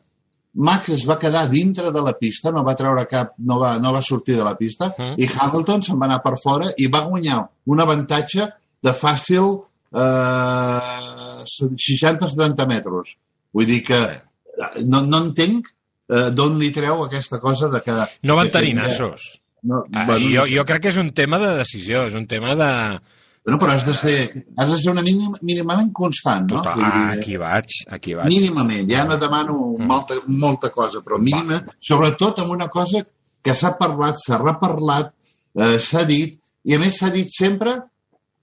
Max es va quedar dintre de la pista, no va treure cap, no va, no va sortir de la pista, Mm. i Hamilton se'n va anar per fora i va guanyar un avantatge de fàcil eh, 60-70 metres. Vull dir que eh, no, no entenc eh, d'on li treu aquesta cosa de que... No van tenir nassos. No, Ah, bueno, jo, jo crec que és un tema de decisió, és un tema de... Bueno, però has de ser, has de ser una mínim, mínimament constant, no? Total, ah, aquí vaig, aquí vaig. Mínimament, ja no demano Mm. molta, molta cosa, però mínima, sobretot amb una cosa que s'ha parlat, s'ha reparlat, eh, s'ha dit, i a més s'ha dit sempre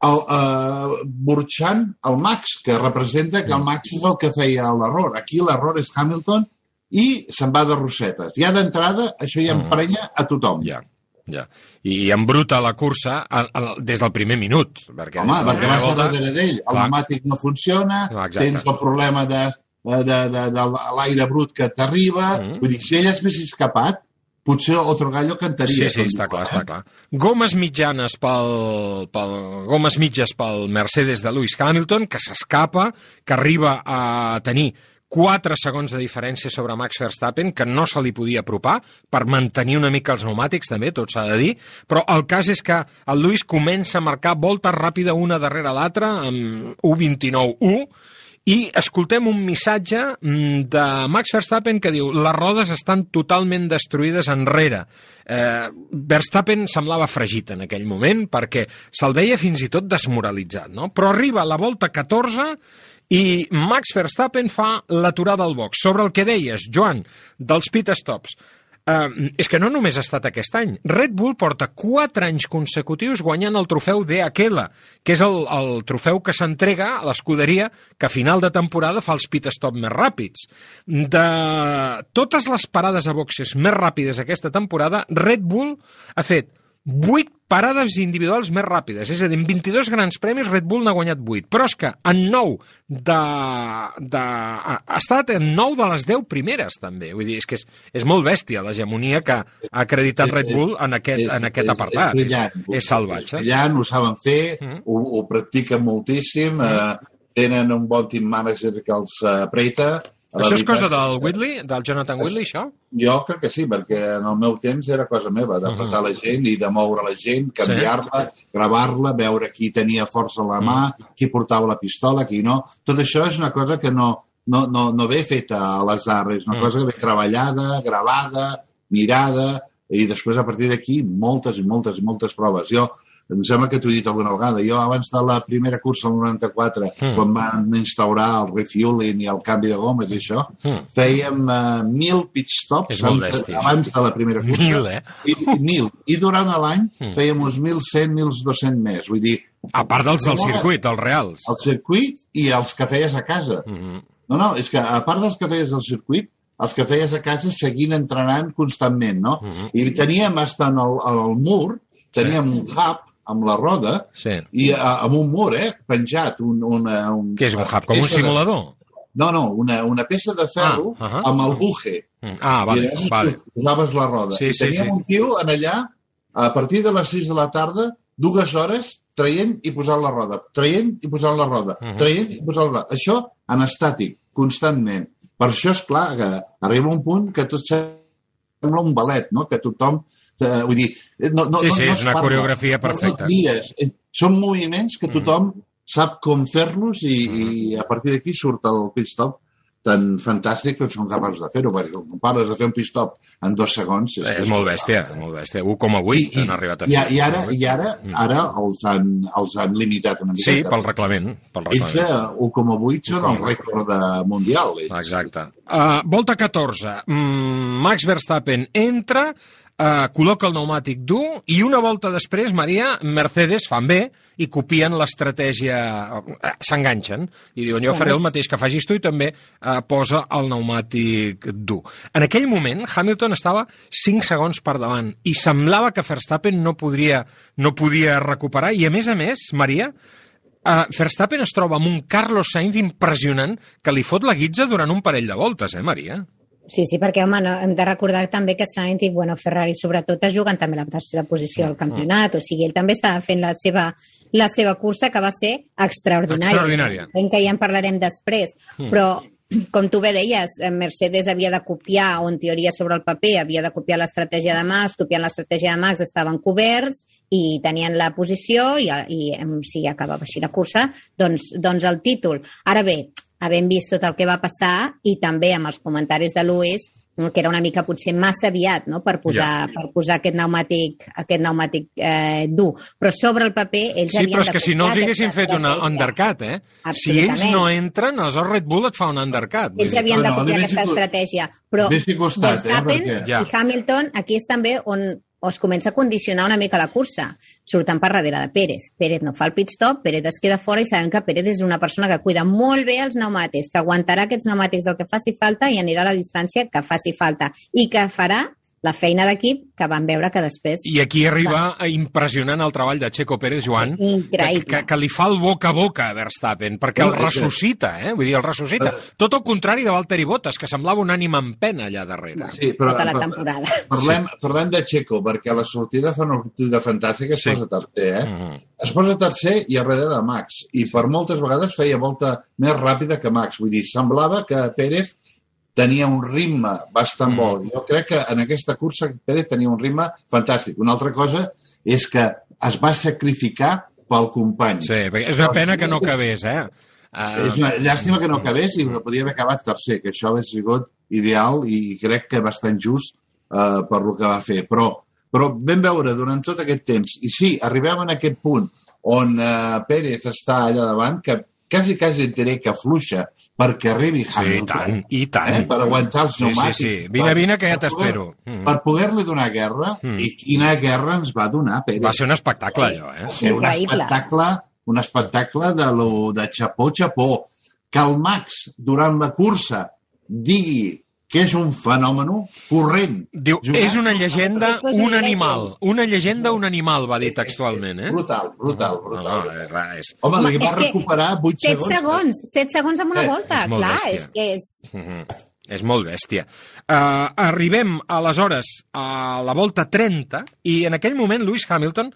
el, eh, burxant el Max, que representa que el Max és el que feia l'error. Aquí l'error és Hamilton i se'n va de rossetes. Ja d'entrada això ja Mm. emprenya a tothom. Ja, ja. I embruta la cursa al, al, des del primer minut. Perquè Home, de perquè vas volta- darrere d'ell, el pneumàtic no funciona, Exacte. tens el problema de, de, de, de l'aire brut que t'arriba, Mm. vull dir, si ell es hagués escapat, potser otro gallo cantaria. Sí, sí, està clar, està clar. Gomes mitjanes pel, pel, gomes mitges pel Mercedes de Lewis Hamilton, que s'escapa, que arriba a tenir 4 segons de diferència sobre Max Verstappen, que no se li podia apropar per mantenir una mica els pneumàtics, també, tot s'ha de dir, però el cas és que el Lewis comença a marcar voltes ràpida una darrere l'altra, amb 1.29.1, i escoltem un missatge mm, de Max Verstappen que diu les rodes estan totalment destruïdes enrere. Eh, Verstappen semblava fregit en aquell moment perquè se'l veia fins i tot desmoralitzat, no? Però arriba la volta 14 i Max Verstappen fa l'aturada al box. Sobre el que deies, Joan, dels pit stops. Uh, és que no només ha estat aquest any. Red Bull porta 4 anys consecutius guanyant el trofeu Aquela, que és el, el trofeu que s'entrega a l'escuderia que a final de temporada fa els pit stop més ràpids. De totes les parades a boxes més ràpides aquesta temporada, Red Bull ha fet 8 parades individuals més ràpides. És a dir, en 22 grans premis Red Bull n'ha guanyat 8. Però és que en 9 de, de, ha estat en 9 de les 10 primeres, també. Vull dir, és que és, és molt bèstia l'hegemonia que ha acreditat Red Bull en aquest, en aquest apartat. És, brillant. és, és salvatge. És brillant, ho saben fer, Mm. ho, ho practiquen moltíssim, eh, tenen un bon team manager que els eh, apreta. Això és cosa del Whitley, del Jonathan Whitley, això? Jo crec que sí, perquè en el meu temps era cosa meva, d'apretar Mhm. la gent i de moure la gent, canviar-la, gravar-la, veure qui tenia força a la mà, Mhm. qui portava la pistola, qui no. Tot això és una cosa que no, no, no, no ve feta a l'azar, és una Mm. cosa que ve treballada, gravada, mirada, i després a partir d'aquí moltes i moltes i moltes proves. Jo em sembla que t'ho he dit alguna vegada. Jo, abans de la primera cursa, el 94, Mm. quan van instaurar el refueling i el canvi de gomes i això, Mm. fèiem uh, mil pit stops abans de la primera cursa. Mil, eh? I, mil. I durant l'any Mm. fèiem uns 1.100, 1.200 més. Vull dir, A part dels del circuit, els reals. el circuit i els que feies a casa. Mm No, no, és que a part dels que feies al circuit, els que feies a casa seguint entrenant constantment, no? Mhm. I teníem hasta en el, en el mur, teníem un hub amb la roda Sí. i a, amb un mur, eh, penjat, un, una, un, Què és un hub? Com un peça de- simulador? No, no, una, una peça de ferro Ah, ahà. amb el buje. Mm. Ah, I vale, llavors vale. posaves la roda. Sí, I sí, teníem sí. un tio en allà, a partir de les 6 de la tarda, dues hores, traient i posant la roda, traient i posant la roda, Mhm. traient i posant la roda. Això en estàtic, constantment. Per això, és clar que arriba un punt que tot sembla un ballet, no? que tothom... Eh, vull dir, no, no, Sí, sí, no, no és es una parla, coreografia no, no perfecta. guies. Eh, Són moviments que tothom sap com fer-los i, Mhm. i a partir d'aquí surt el pit stop tan fantàstic que són capaços de fer-ho, perquè quan pares de fer un pit stop en dos segons... És, és molt bèstia, molt bèstia. 1,8 han arribat a I, fer. i ara, i ara, Mm. ara els, han, els han limitat una miqueta. Sí, pel reglament. Pel Ells reglament. eh, 1,8 són el 1,8. rècord de mundial. ells. Exacte. Uh, volta 14. Mm, Max Verstappen entra, uh, col·loca el pneumàtic dur i una volta després, Maria, Mercedes fan bé i copien l'estratègia, uh, s'enganxen i diuen jo faré el mateix que facis tu i també uh, posa el pneumàtic dur. En aquell moment, Hamilton estava 5 segons per davant i semblava que Verstappen no podria, no podia recuperar i a més a més, Maria, Uh, Verstappen es troba amb un Carlos Sainz impressionant que li fot la guitza durant un parell de voltes, eh, Maria? Sí, sí, perquè, home, no, hem de recordar també que Sainz i, bueno, Ferrari sobretot es juguen també la tercera posició al campionat, o sigui, ell també estava fent la seva, la seva cursa que va ser extraordinària. Extraordinària. En que ja en parlarem després, Mm. però com tu bé deies, eh, Mercedes havia de copiar, o en teoria sobre el paper, havia de copiar l'estratègia de Max, copiant l'estratègia de Max estaven coberts i tenien la posició i, i si acabava així la cursa, doncs, doncs el títol. Ara bé, havent vist tot el que va passar i també amb els comentaris de Lewis, que era una mica potser massa aviat no? per, posar, Ja. per posar aquest pneumàtic, aquest pneumàtic eh, dur. Però sobre el paper ells Sí, havien però és que si no els haguessin fet una estratègia. undercut, eh? Si ells no entren, aleshores Red Bull et fa un undercut. Ells dir. havien de No, no, copiar li aquesta estratègia. Però costat, eh, Verstappen perquè- Ja. i Hamilton, aquí és també on es comença a condicionar una mica la cursa. Surten per darrere de Pérez. Pérez no fa el pit stop, Pérez es queda fora i sabem que Pérez és una persona que cuida molt bé els pneumàtics, que aguantarà aquests pneumàtics el que faci falta i anirà a la distància que faci falta. I que farà la feina d'equip que van veure que després... I aquí arriba impressionant el treball de Checo Pérez, Joan, Increïble. que, que, que li fa el boca a boca a Verstappen, perquè el ressuscita, eh? Vull dir, el ressuscita. Tot el contrari de Valtteri Bottas, que semblava un ànima en pena allà darrere. Sí, però, tota la però- temporada. Parlem, parlem de Checo, perquè la sortida fa una sortida fantàstica, es Sí. posa tercer, eh? Mhm. Es posa tercer i a darrere de Max. I per moltes vegades feia volta més ràpida que Max. Vull dir, semblava que Pérez tenia un ritme bastant Mm. bo. Jo crec que en aquesta cursa Pérez tenia un ritme fantàstic. Una altra cosa és que es va sacrificar pel company. Sí, perquè és una pena que no acabés, eh? Uh, És una llàstima que no acabés i podia haver acabat tercer, que això hauria sigut ideal i crec que bastant just eh, per lo que va fer. Però, però vam veure durant tot aquest temps, i sí, arribem en aquest punt on eh, Pérez està allà davant, que quasi, quasi et diré que afluixa perquè arribi sí, i Hamilton. tant, i tant. Eh, per aguantar els Sí, sí, pneumàtics. sí. Vine, Per- vine, que ja t'espero. Mm. Per poder-li donar guerra, Mm. i quina guerra ens va donar Pérez. Va ser un espectacle, allò, eh? Va ser un espectacle, un espectacle de, lo, de xapó, xapó. Que el Max, durant la cursa, digui que és un fenomen corrent. Diu, jugant- és una llegenda, un animal. Una llegenda, un animal, va dir textualment, eh? Brutal, brutal, brutal. no, és, rar, és... Home, li Home, va que recuperar 8 7 segons. segons, 7 segons en una Eh, volta, és molt clar, bèstia. és que és... Mhm. És molt bèstia. Uh, arribem, aleshores, a la volta 30, i en aquell moment Lewis Hamilton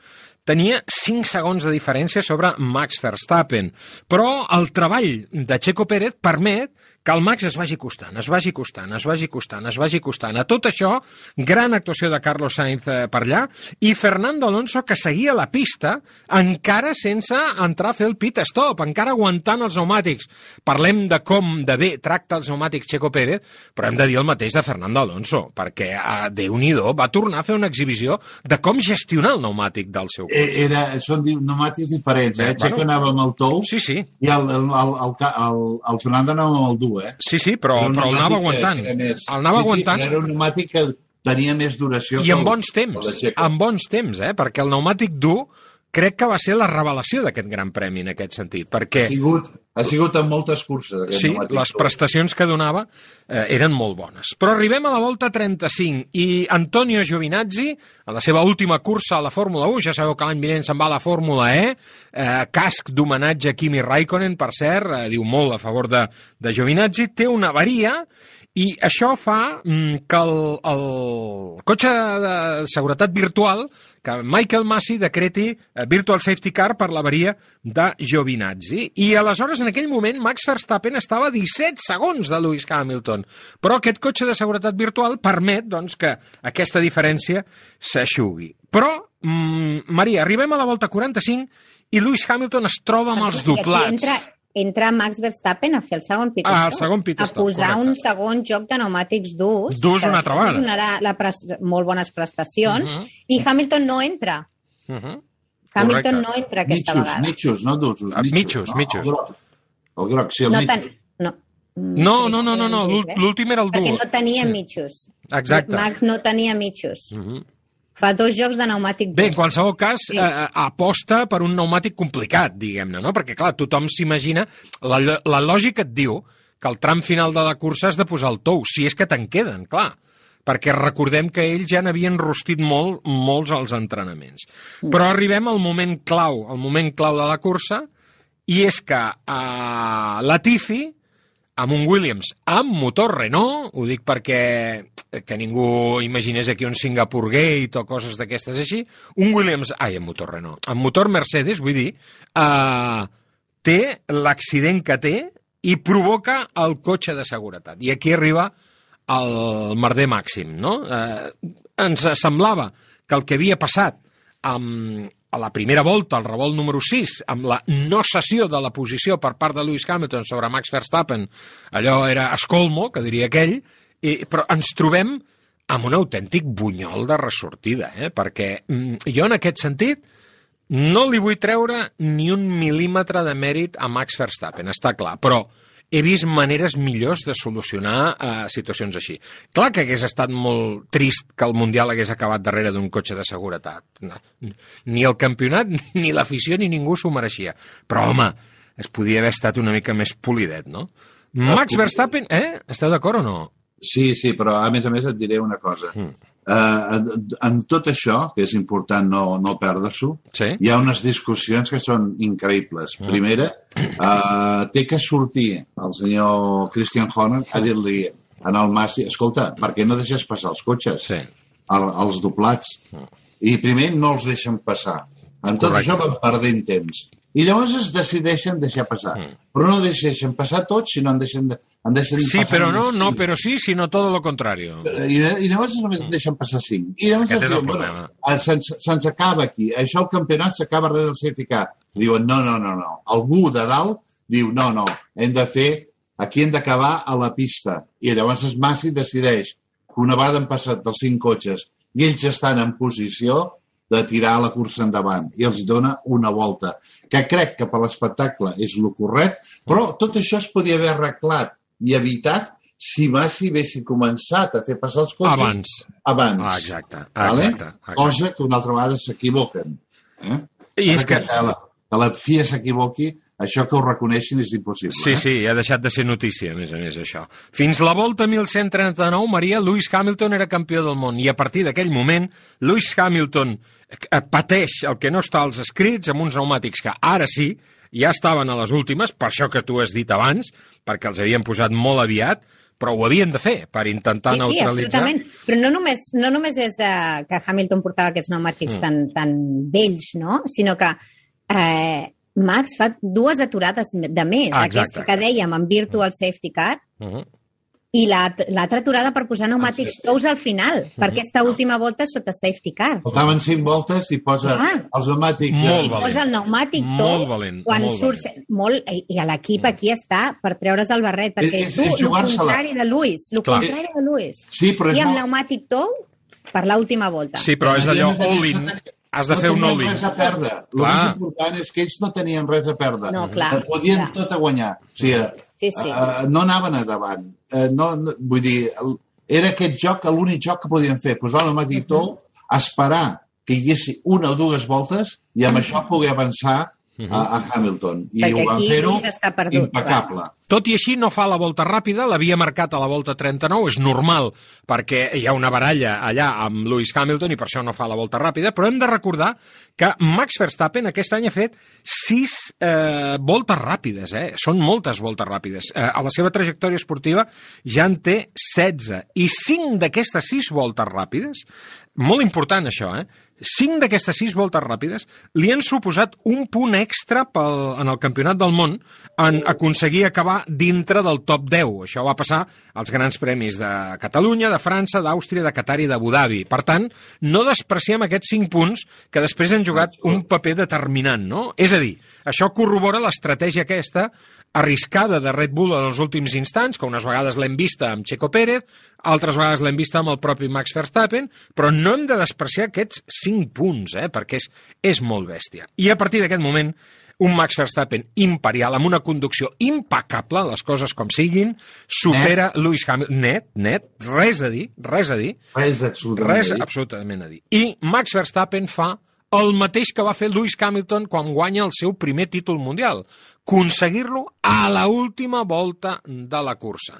tenia 5 segons de diferència sobre Max Verstappen. Però el treball de Checo Pérez permet que el Max es vagi costant, es vagi costant, es vagi costant, es vagi costant. A tot això, gran actuació de Carlos Sainz eh, per allà, i Fernando Alonso, que seguia la pista, encara sense entrar a fer el pit stop, encara aguantant els pneumàtics. Parlem de com de bé tracta els pneumàtics Checo Pérez, però hem de dir el mateix de Fernando Alonso, perquè, a Déu-n'hi-do, va tornar a fer una exhibició de com gestionar el pneumàtic del seu Eh, cotxe. Era, són pneumàtics diferents, eh? Eh, Checo bueno. anava amb el tou Sí, sí, i el, el, el, el, el, el Fernando anava amb el eh? sí, sí, però, però el anava aguantant. era més- El anava sí, sí, aguantant. però era un pneumàtic que tenia més duració. I en bons temps, en bons temps, eh? perquè el pneumàtic dur crec que va ser la revelació d'aquest gran premi en aquest sentit, Ha perquè sigut, ha sigut en moltes curses. sí, les prestacions que donava eh, eren molt bones. Però arribem a la volta 35 i Antonio Giovinazzi, a la seva última cursa a la Fórmula 1, ja sabeu que l'any vinent se'n va a la Fórmula E, eh, casc d'homenatge a Kimi Raikkonen, per cert, eh, diu molt a favor de, de Giovinazzi, té una avaria i això fa mm, que el, el cotxe de seguretat virtual, que Michael Massey decreti eh, Virtual Safety Car per l'avaria de Giovinazzi. I aleshores, en aquell moment, Max Verstappen estava a 17 segons de Lewis Hamilton. Però aquest cotxe de seguretat virtual permet doncs, que aquesta diferència s'aixugui. Però, mm, Maria, arribem a la volta 45 i Lewis Hamilton es troba amb els I aquí doblats. Entra, entra Max Verstappen a fer el segon pit Ah, el stop, segon pit a posar correcte. un segon joc de pneumàtics durs. Durs una altra vegada. Donarà la pres molt bones prestacions. Mhm. I Hamilton no entra. Uh -huh. Hamilton Correcte. no entra aquesta Mitjos, vegada. mitjos, no d'usos. Ah, mitjos, no? mitjos. El groc, el groc sí, el No, mitjos. ten... no. No, no, no, no, no. l'ú- l'últim era el dur. Perquè no tenia Sí. mitjos. Exacte. Max no tenia mitjos. Mhm. Fa dos jocs de pneumàtic Bé, en qualsevol cas, Sí. eh, aposta per un pneumàtic complicat, diguem-ne, no? Perquè, clar, tothom s'imagina... La, la lògica et diu que al tram final de la cursa has de posar el tou, si és que te'n queden, clar. Perquè recordem que ells ja n'havien rostit molt, molts als entrenaments. Però arribem al moment clau, al moment clau de la cursa, i és que eh, Latifi, amb un Williams amb motor Renault, ho dic perquè que ningú imaginés aquí un Singapore Gate o coses d'aquestes així, un Williams, ai, amb motor Renault, amb motor Mercedes, vull dir, eh, té l'accident que té i provoca el cotxe de seguretat. I aquí arriba el merder màxim, no? Eh, ens semblava que el que havia passat amb, a la primera volta, el revolt número 6, amb la no cessió de la posició per part de Lewis Hamilton sobre Max Verstappen, allò era escolmo, que diria aquell, i, però ens trobem amb un autèntic bunyol de ressortida, eh? perquè mm, jo en aquest sentit no li vull treure ni un mil·límetre de mèrit a Max Verstappen, està clar, però he vist maneres millors de solucionar eh, situacions així. Clar que hagués estat molt trist que el Mundial hagués acabat darrere d'un cotxe de seguretat. No, ni el campionat, ni l'afició, ni ningú s'ho mereixia. Però, home, es podia haver estat una mica més polidet, no? Max Verstappen, eh? Esteu d'acord o no? Sí, sí, però a més a més et diré una cosa. Mm. Uh, en, tot això, que és important no, no perdre-s'ho, Sí? hi ha unes discussions que són increïbles. Mm. Primera, uh, té que sortir el senyor Christian Horner a dir-li en el Massi, escolta, per què no deixes passar els cotxes? Sí. El, els doblats. I primer no els deixen passar. En tot Correcte. això van perdent temps. I llavors es decideixen deixar passar. Mm. Però no deixen passar tots, sinó en deixen, de, en deixen Sí, passar però no, no, cinc. però sí, sinó todo lo contrario. I, I llavors només en deixen passar 5. I llavors Aquest es és el problema. bueno, se'ns se'ns acaba aquí. Això el campionat s'acaba darrere del car. Diuen, no, no, no, no. Algú de dalt diu, no, no, hem de fer, aquí hem d'acabar a la pista. I llavors es Massi decideix que una vegada han passat els cinc cotxes i ells estan en posició de tirar la cursa endavant i els dona una volta, que crec que per l'espectacle és el correcte, però tot això es podia haver arreglat i evitat si Massi haguessin començat a fer passar els cotxes Abans. abans. Ah, exacte, Vale? exacte, exacte. Cosa que una altra vegada s'equivoquen. Eh? I és que- que la, que la FIA s'equivoqui, això que ho reconeixin és impossible. Sí, eh? sí, ha deixat de ser notícia, a més a més, això. Fins la volta 1139, Maria, Lewis Hamilton era campió del món, i a partir d'aquell moment, Lewis Hamilton eh, pateix el que no està als escrits amb uns pneumàtics que ara sí, ja estaven a les últimes, per això que tu has dit abans, perquè els havien posat molt aviat, però ho havien de fer per intentar Sí, sí, neutralitzar. absolutament. Però no només, no només és eh, que Hamilton portava aquests pneumàtics Mm. tan, tan vells, no? sinó que eh, Max fa dues aturades de més. Ah, aquesta exacte. que dèiem amb Virtual Safety Car Uh -huh. I la- l'altra aturada per posar pneumàtics tous al final, Mm-hmm. per aquesta última volta sota Safety Car. Faltaven cinc voltes i posa Ah. els pneumàtics... Molt valent. Posa el pneumàtic Molt tou valent, quan molt surt... valent. Molt, i, I l'equip aquí està per treure's el barret, perquè És- és, és tu, el contrari de Luis, el contrari de Luis. Sí, però és I amb molt... pneumàtic tou per l'última volta. Sí, però és allò No all-in. Has de fer un no all-in. tenien res a perdre. El més important és que ells no tenien res a perdre. No, clar, Podien clar. tot a guanyar. O sigui, Sí, sí. eh, no anaven endavant. Eh, no, no, vull dir, el- era aquest joc l'únic joc que podien fer. Posar el pneumàtic tou, esperar que hi haguessi una o dues voltes i amb això poder avançar a, a Hamilton. I Perquè ho van fer-ho impecable. Tot i així no fa la volta ràpida, l'havia marcat a la volta 39, és normal, perquè hi ha una baralla allà amb Lewis Hamilton i per això no fa la volta ràpida, però hem de recordar que Max Verstappen aquest any ha fet sis eh, voltes ràpides, eh? són moltes voltes ràpides. Eh, a la seva trajectòria esportiva ja en té 16, i cinc d'aquestes sis voltes ràpides, molt important això, eh? cinc d'aquestes sis voltes ràpides li han suposat un punt extra pel, en el Campionat del Món en aconseguir acabar dintre del top 10. Això va passar als grans premis de Catalunya, de França, d'Àustria, de Qatar i d'Abu Dhabi. Per tant, no despreciem aquests 5 punts que després han jugat un paper determinant, no? És a dir, això corrobora l'estratègia aquesta arriscada de Red Bull en els últims instants, que unes vegades l'hem vista amb Checo Pérez, altres vegades l'hem vista amb el propi Max Verstappen, però no hem de despreciar aquests 5 punts, eh, perquè és, és molt bèstia. I a partir d'aquest moment, un Max Verstappen imperial, amb una conducció impecable, les coses com siguin, supera net. Lewis Hamilton, net, net, res a dir, res a dir, Res absolutament. res a dir. absolutament a dir. I Max Verstappen fa el mateix que va fer Lewis Hamilton quan guanya el seu primer títol mundial, aconseguir-lo a la última volta de la cursa.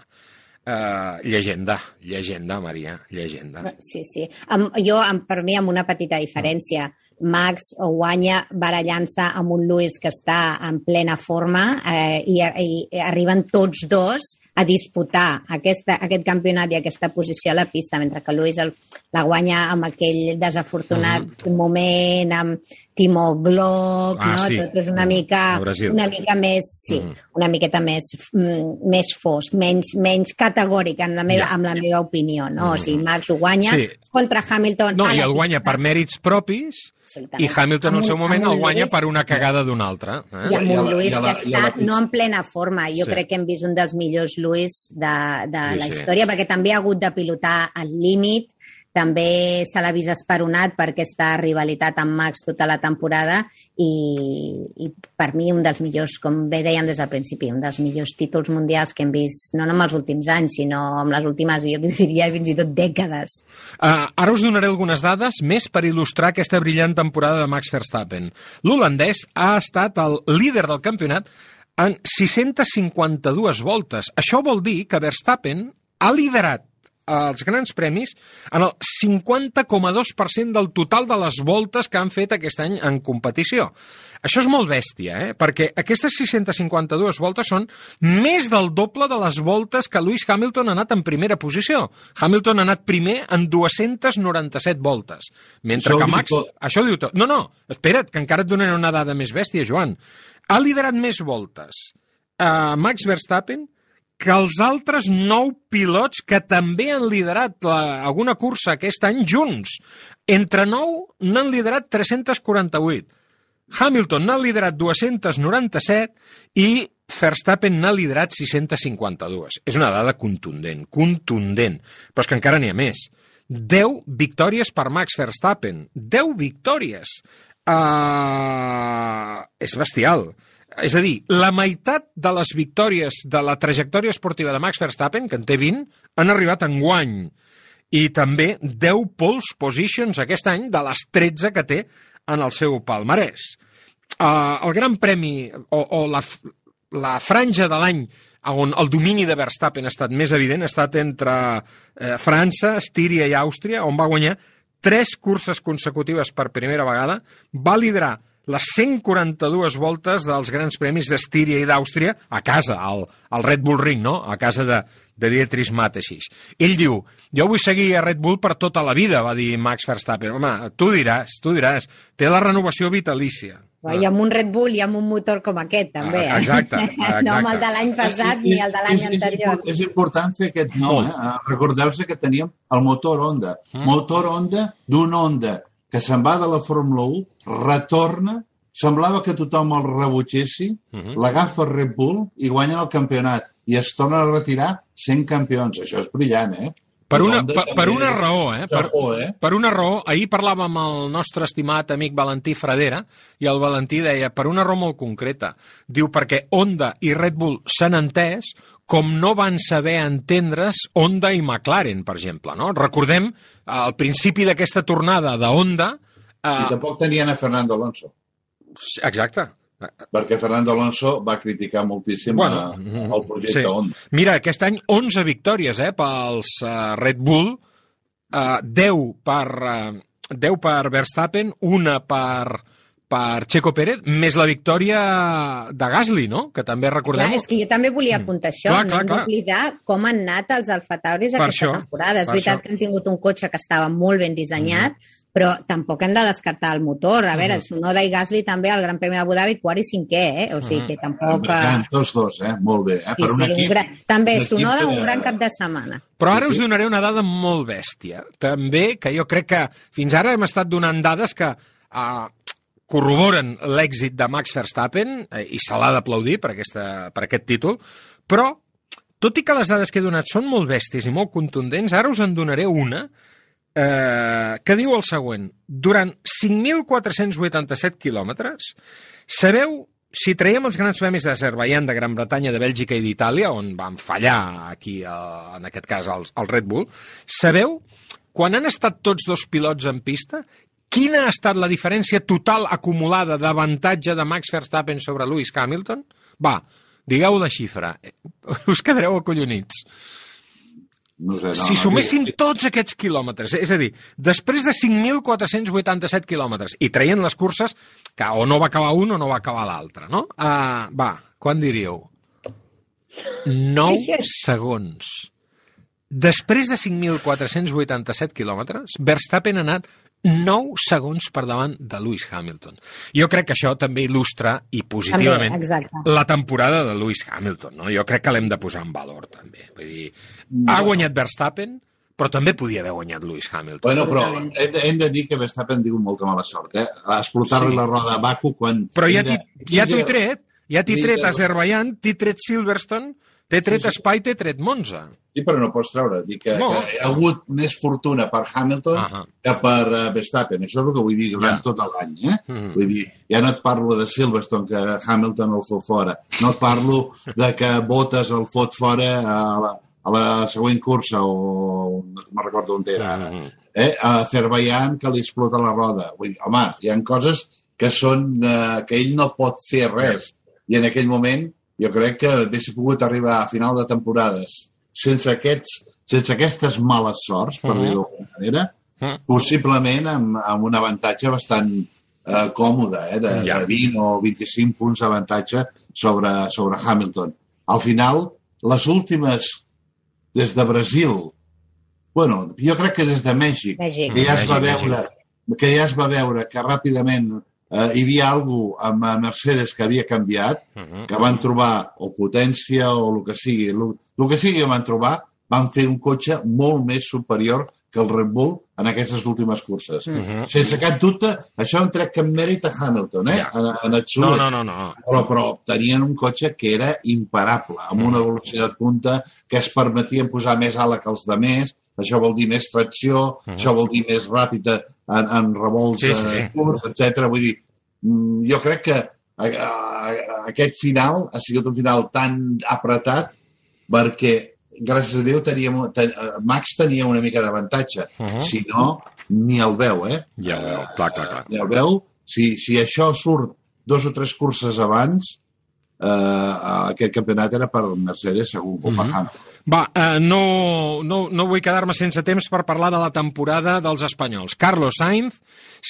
Uh, llegenda, llegenda, Maria, llegenda. Sí, sí. Amb, jo, amb, per mi, amb una petita diferència. Max guanya barallant-se amb un Lewis que està en plena forma eh, i, i arriben tots dos a disputar aquesta, aquest campionat i aquesta posició a la pista, mentre que Lewis el, la guanya amb aquell desafortunat mm -hmm. moment, amb Timo Glock, Ah, no? sí. Tot és una mica, A Brasil. una mica més, sí, Mhm. una miqueta més, mm, més fosc, menys, menys categòric en la meva, Ja. amb la meva opinió, no? O sigui, Max ho guanya Sí. contra Hamilton. No, i el guanya per mèrits propis i. Hamilton al seu un- moment el guanya Lewis- per una cagada d'un altre. Eh? I amb un a que està no en plena forma. Jo Sí. crec que hem vist un dels millors Luis de, de Sí, la sí. història, perquè també ha hagut de pilotar al límit, també se l'ha vist esperonat per aquesta rivalitat amb Max tota la temporada i, i per mi un dels millors, com bé dèiem des del principi, un dels millors títols mundials que hem vist no en els últims anys, sinó en les últimes, jo diria, fins i tot dècades. Uh, ara us donaré algunes dades més per il·lustrar aquesta brillant temporada de Max Verstappen. L'holandès ha estat el líder del campionat en 652 voltes. Això vol dir que Verstappen ha liderat els grans premis en el 50,2% del total de les voltes que han fet aquest any en competició. Això és molt bèstia, eh? perquè aquestes 652 voltes són més del doble de les voltes que Lewis Hamilton ha anat en primera posició. Hamilton ha anat primer en 297 voltes, mentre Això ho que Max... tot. Això ho diu tot. No, no, espera't, que encara et donaré una dada més bèstia, Joan. Ha liderat més voltes uh, Max Verstappen que els altres nou pilots que també han liderat la, alguna cursa aquest any junts. Entre nou n'han liderat 348. Hamilton n'ha liderat 297 i Verstappen n'ha liderat 652. És una dada contundent, contundent. Però és que encara n'hi ha més. 10 victòries per Max Verstappen. 10 victòries. Uh, és bestial. És a dir, la meitat de les victòries de la trajectòria esportiva de Max Verstappen, que en té 20, han arribat en guany. I també 10 pole positions aquest any de les 13 que té en el seu palmarès. Uh, el gran premi, o, o la, la franja de l'any on el domini de Verstappen ha estat més evident, ha estat entre eh, França, Estíria i Àustria, on va guanyar tres curses consecutives per primera vegada, va liderar les 142 voltes dels grans premis d'Estíria i d'Àustria a casa, al, al Red Bull Ring, no? a casa de, de Dietrich Mateschitz. Ell diu, jo vull seguir a Red Bull per tota la vida, va dir Max Verstappen. Home, tu diràs, tu diràs, té la renovació vitalícia. I amb un Red Bull i amb un motor com aquest, també. Eh? exacte, no amb el de l'any passat ni el de l'any anterior. És, és important fer aquest nom. Molt. Eh? Recordeu-vos que teníem el motor Honda. Mm. Motor Honda d'un Honda que se'n va de la Fórmula 1, retorna, semblava que tothom el rebutgessi, Mhm. l'agafa Red Bull i guanya el campionat. I es torna a retirar sent campions. Això és brillant, eh? Per una, per, per una raó, eh? Per, eh? per una raó, ahir parlàvem amb el nostre estimat amic Valentí Fradera i el Valentí deia, per una raó molt concreta, diu perquè Honda i Red Bull s'han entès com no van saber entendre's Honda i McLaren, per exemple. No? Recordem, al principi d'aquesta tornada de Honda... I Eh, tampoc tenien a Fernando Alonso, exacte. perquè Fernando Alonso va criticar moltíssim Bueno, bueno, el projecte sí. Honda. Mira, aquest any 11 victòries eh, pels uh, Red Bull, uh, 10 per, uh, 10 per Verstappen, una per, per Checo Pérez, més la victòria de Gasly, no? Que també recordem... Clar, és que jo també volia apuntar això, Clar, no clar, hem clar. d'oblidar com han anat els Alfa Tauris Per aquesta això, temporada. És veritat això. que han tingut un cotxe que estava molt ben dissenyat, però tampoc hem de descartar el motor. A veure, Sonoda i Gasly també al Gran Premi d'Abu Dhabi, quart i cinquè, eh? O sigui que tampoc... eh, Brillant, tots dos, eh? Molt bé. Eh? Sí, Per un sí, equip, un gran... També, un equip Sonoda, un que- gran cap de setmana. Però ara Sí, us sí. donaré una dada molt bèstia. També, que jo crec que fins ara hem estat donant dades que uh, corroboren l'èxit de Max Verstappen, eh, i se l'ha d'aplaudir per, aquesta, per aquest títol, però, tot i que les dades que he donat són molt bèsties i molt contundents, ara us en donaré una eh, que diu el següent. Durant 5.487 quilòmetres, sabeu si traiem els grans premis d'Azerbaijan, de Gran Bretanya, de Bèlgica i d'Itàlia, on van fallar aquí, eh, en aquest cas, el, el Red Bull, sabeu, quan han estat tots dos pilots en pista, quina ha estat la diferència total acumulada d'avantatge de Max Verstappen sobre Lewis Hamilton? Va, digueu la xifra. Us quedareu acollonits. No sé, no, si no, suméssim sí. tots aquests quilòmetres, és a dir, després de 5.487 quilòmetres i traient les curses, que o no va acabar un o no va acabar l'altre, no? Uh, va, quan diríeu? 9 segons. Després de 5.487 quilòmetres, Verstappen ha anat 9 segons per davant de Lewis Hamilton. Jo crec que això també il·lustra, i positivament, També, exacte. la temporada de Lewis Hamilton. No? Jo crec que l'hem de posar en valor, també. Vull dir, ha guanyat Verstappen, però també podia haver guanyat Lewis Hamilton. Bueno, però hem de, hem de dir que Verstappen diu molta mala sort, eh? A explotar-li Sí. la roda a Baku quan... Però ja t'hi ja t'ho he tret, ja t'hi tret. Azerbaijan, t'he tret Silverstone, t'he tret Sí, sí. Spa i t'he tret Monza. Sí, però no pots treure. Dir que, No. que hi ha hagut més fortuna per Hamilton Ahà. que per uh, Verstappen. Això és el que vull dir durant Ja. tot l'any. Eh? Mhm. Vull dir, ja no et parlo de Silverstone, que Hamilton el fot fora. No et parlo de que Bottas el fot fora a la, a la següent cursa, o no me'n recordo on era ara. Mhm. Eh? A Azerbaijan, que li explota la roda. Vull dir, home, hi ha coses que són eh, que ell no pot fer res. I en aquell moment jo crec que hagués pogut arribar a final de temporades sense, aquests, sense aquestes males sorts, per Mhm. dir-ho d'alguna manera, Mhm. possiblement amb, amb un avantatge bastant eh, còmode, eh, de, Ja. de 20 o 25 punts d'avantatge sobre, sobre Hamilton. Al final, les últimes, des de Brasil, bueno, jo crec que des de Mèxic, Mèxic. que ja es va Mèxic, veure que ja es va veure que ràpidament eh, hi havia algú amb eh, Mercedes que havia canviat, Mhm. que van trobar o potència o el que sigui, el, el que sigui que van trobar, van fer un cotxe molt més superior que el Red Bull en aquestes últimes curses. Mhm. Sense cap dubte, això en trec cap mèrit a Hamilton, eh? Ja. En, en No, absolut. no, no, no. Però, però tenien un cotxe que era imparable, amb una velocitat punta que es permetien posar més ala que els de més, això vol dir més tracció, Mhm. això vol dir més ràpida en, en revolts Sí, sí, curts, etc. Vull dir, mm, jo crec que a, a, a, aquest final ha sigut un final tan apretat perquè, gràcies a Déu, teníem, ten, Max tenia una mica d'avantatge. Mhm. Si no, ni el veu, eh? Ja ho veu, clar, clar, clar. Ja el veu? Si, si això surt dos o tres curses abans, eh, aquest campionat era per Mercedes, segur, o per Mhm. Hamilton. Va, eh, no, no, no vull quedar-me sense temps per parlar de la temporada dels espanyols. Carlos Sainz,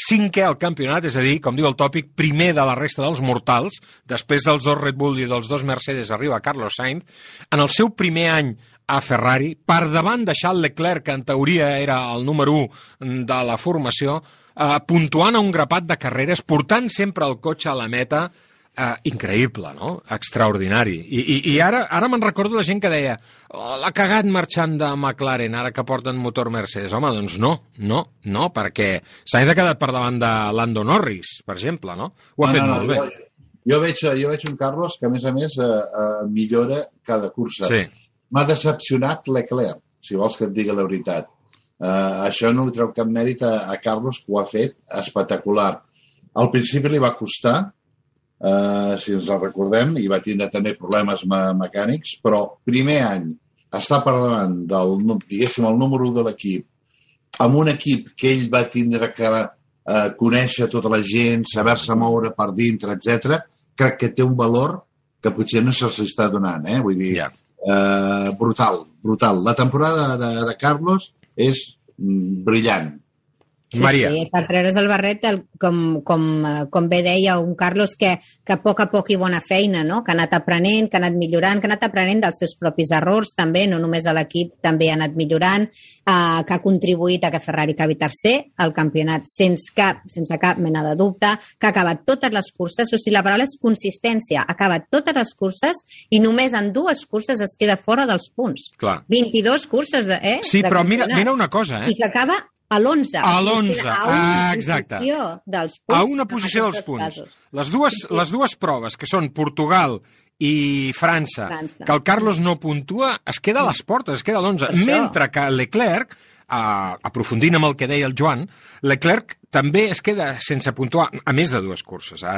cinquè al campionat, és a dir, com diu el tòpic, primer de la resta dels mortals, després dels dos Red Bull i dels dos Mercedes arriba Carlos Sainz, en el seu primer any a Ferrari, per davant de Charles Leclerc, que en teoria era el número 1 de la formació, eh, puntuant a un grapat de carreres, portant sempre el cotxe a la meta, Uh, increïble, no? Extraordinari. I, i, i ara, ara me'n recordo la gent que deia oh, l'ha cagat marxant de McLaren ara que porten motor Mercedes. Home, doncs no, no, no, perquè Sainz ha quedat per davant de Lando Norris, per exemple, no? Ho ha No, fet no, no, molt bé. Jo, jo, veig, jo veig un Carlos que, a més a més, eh, eh, millora cada cursa. Sí. M'ha decepcionat Leclerc, si vols que et digui la veritat. Uh, això no li treu cap mèrit a, a Carlos, que ho ha fet espectacular. Al principi li va costar, uh, si ens el recordem, i va tindre també problemes me mecànics, però primer any està per davant del, diguéssim, el número 1 de l'equip, amb un equip que ell va tindre que eh, conèixer tota la gent, saber-se moure per dintre, etc. crec que té un valor que potser no se'ls està donant, eh? Vull dir, Ja. eh, brutal, brutal. La temporada de, de Carlos és mm, brillant. Sí, Maria. sí, per treure's el barret, el, com, com, eh, com bé deia un Carlos, que, que a poc a poc i bona feina, no? que ha anat aprenent, que ha anat millorant, que ha anat aprenent dels seus propis errors també, no només a l'equip, també ha anat millorant, eh, que ha contribuït a que Ferrari acabi tercer al campionat sense cap, sense cap mena de dubte, que ha acabat totes les curses, o sigui, la paraula és consistència, ha acabat totes les curses i només en dues curses es queda fora dels punts. Clar. 22 curses de, eh, Sí, de però mira, mira una cosa, I eh? que acaba a l'11. A O sigui, l'11, queda a una ah, exacte. dels punts. A una posició dels punts. casos. Les dues, Sí, sí. les dues proves, que són Portugal i França, França. que el Carlos no puntua, es queda a les portes, es queda a l'11. Per això. Mentre que Leclerc, uh, aprofundint amb el que deia el Joan, Leclerc també es queda sense puntuar, a més de dues curses, a,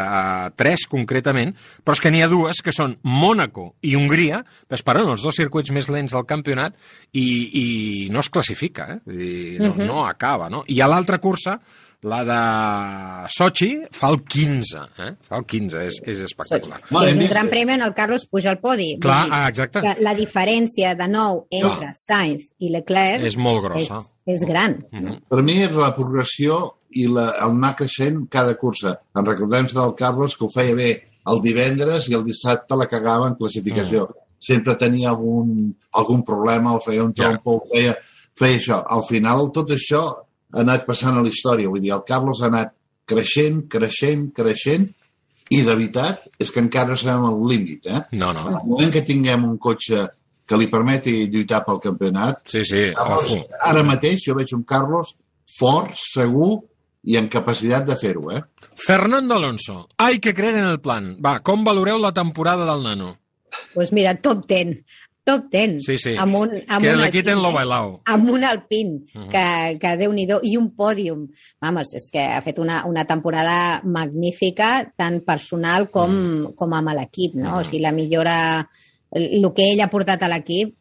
a tres concretament, però és que n'hi ha dues que són Mònaco i Hongria, que esperen els dos circuits més lents del campionat i, i no es classifica, eh? Dir, no, Mhm. no acaba, no? I a l'altra cursa, la de Sochi fa el 15, eh? Fa el 15, és, és espectacular. No, és un gran premi on el Carlos puja al podi. Clar, dir ah, exacte. que La diferència, de nou, entre Sainz i Leclerc És molt grossa. és, és gran. Mhm. Per mi és la progressió i la, el anar creixent cada cursa. En recordem del Carlos que ho feia bé el divendres i el dissabte la cagava en classificació. Sempre tenia algun, algun problema, o feia un Ja. trompo, o feia, feia això. Al final tot això ha anat passant a la història. Vull dir, el Carlos ha anat creixent, creixent, creixent i de veritat és que encara no sabem el límit. Eh? No, no. En el moment que tinguem un cotxe que li permeti lluitar pel campionat, Sí, sí, Carlos, ojo. ara mateix jo veig un Carlos fort, segur i en capacitat de fer-ho, eh? Fernando Alonso, hay que creer en el plan. Va, com valoreu la temporada del nano? Pues mira, top 10. Top 10. Sí, sí. Amb un, amb que un quiten lo eh? bailao. amb un Alpine, Mhm. que, que déu-n'hi-do, i un pòdium. Vamos, és que ha fet una, una temporada magnífica, tant personal com, Mhm. com amb l'equip, no? O sigui, la millora, el, el que ell ha portat a l'equip...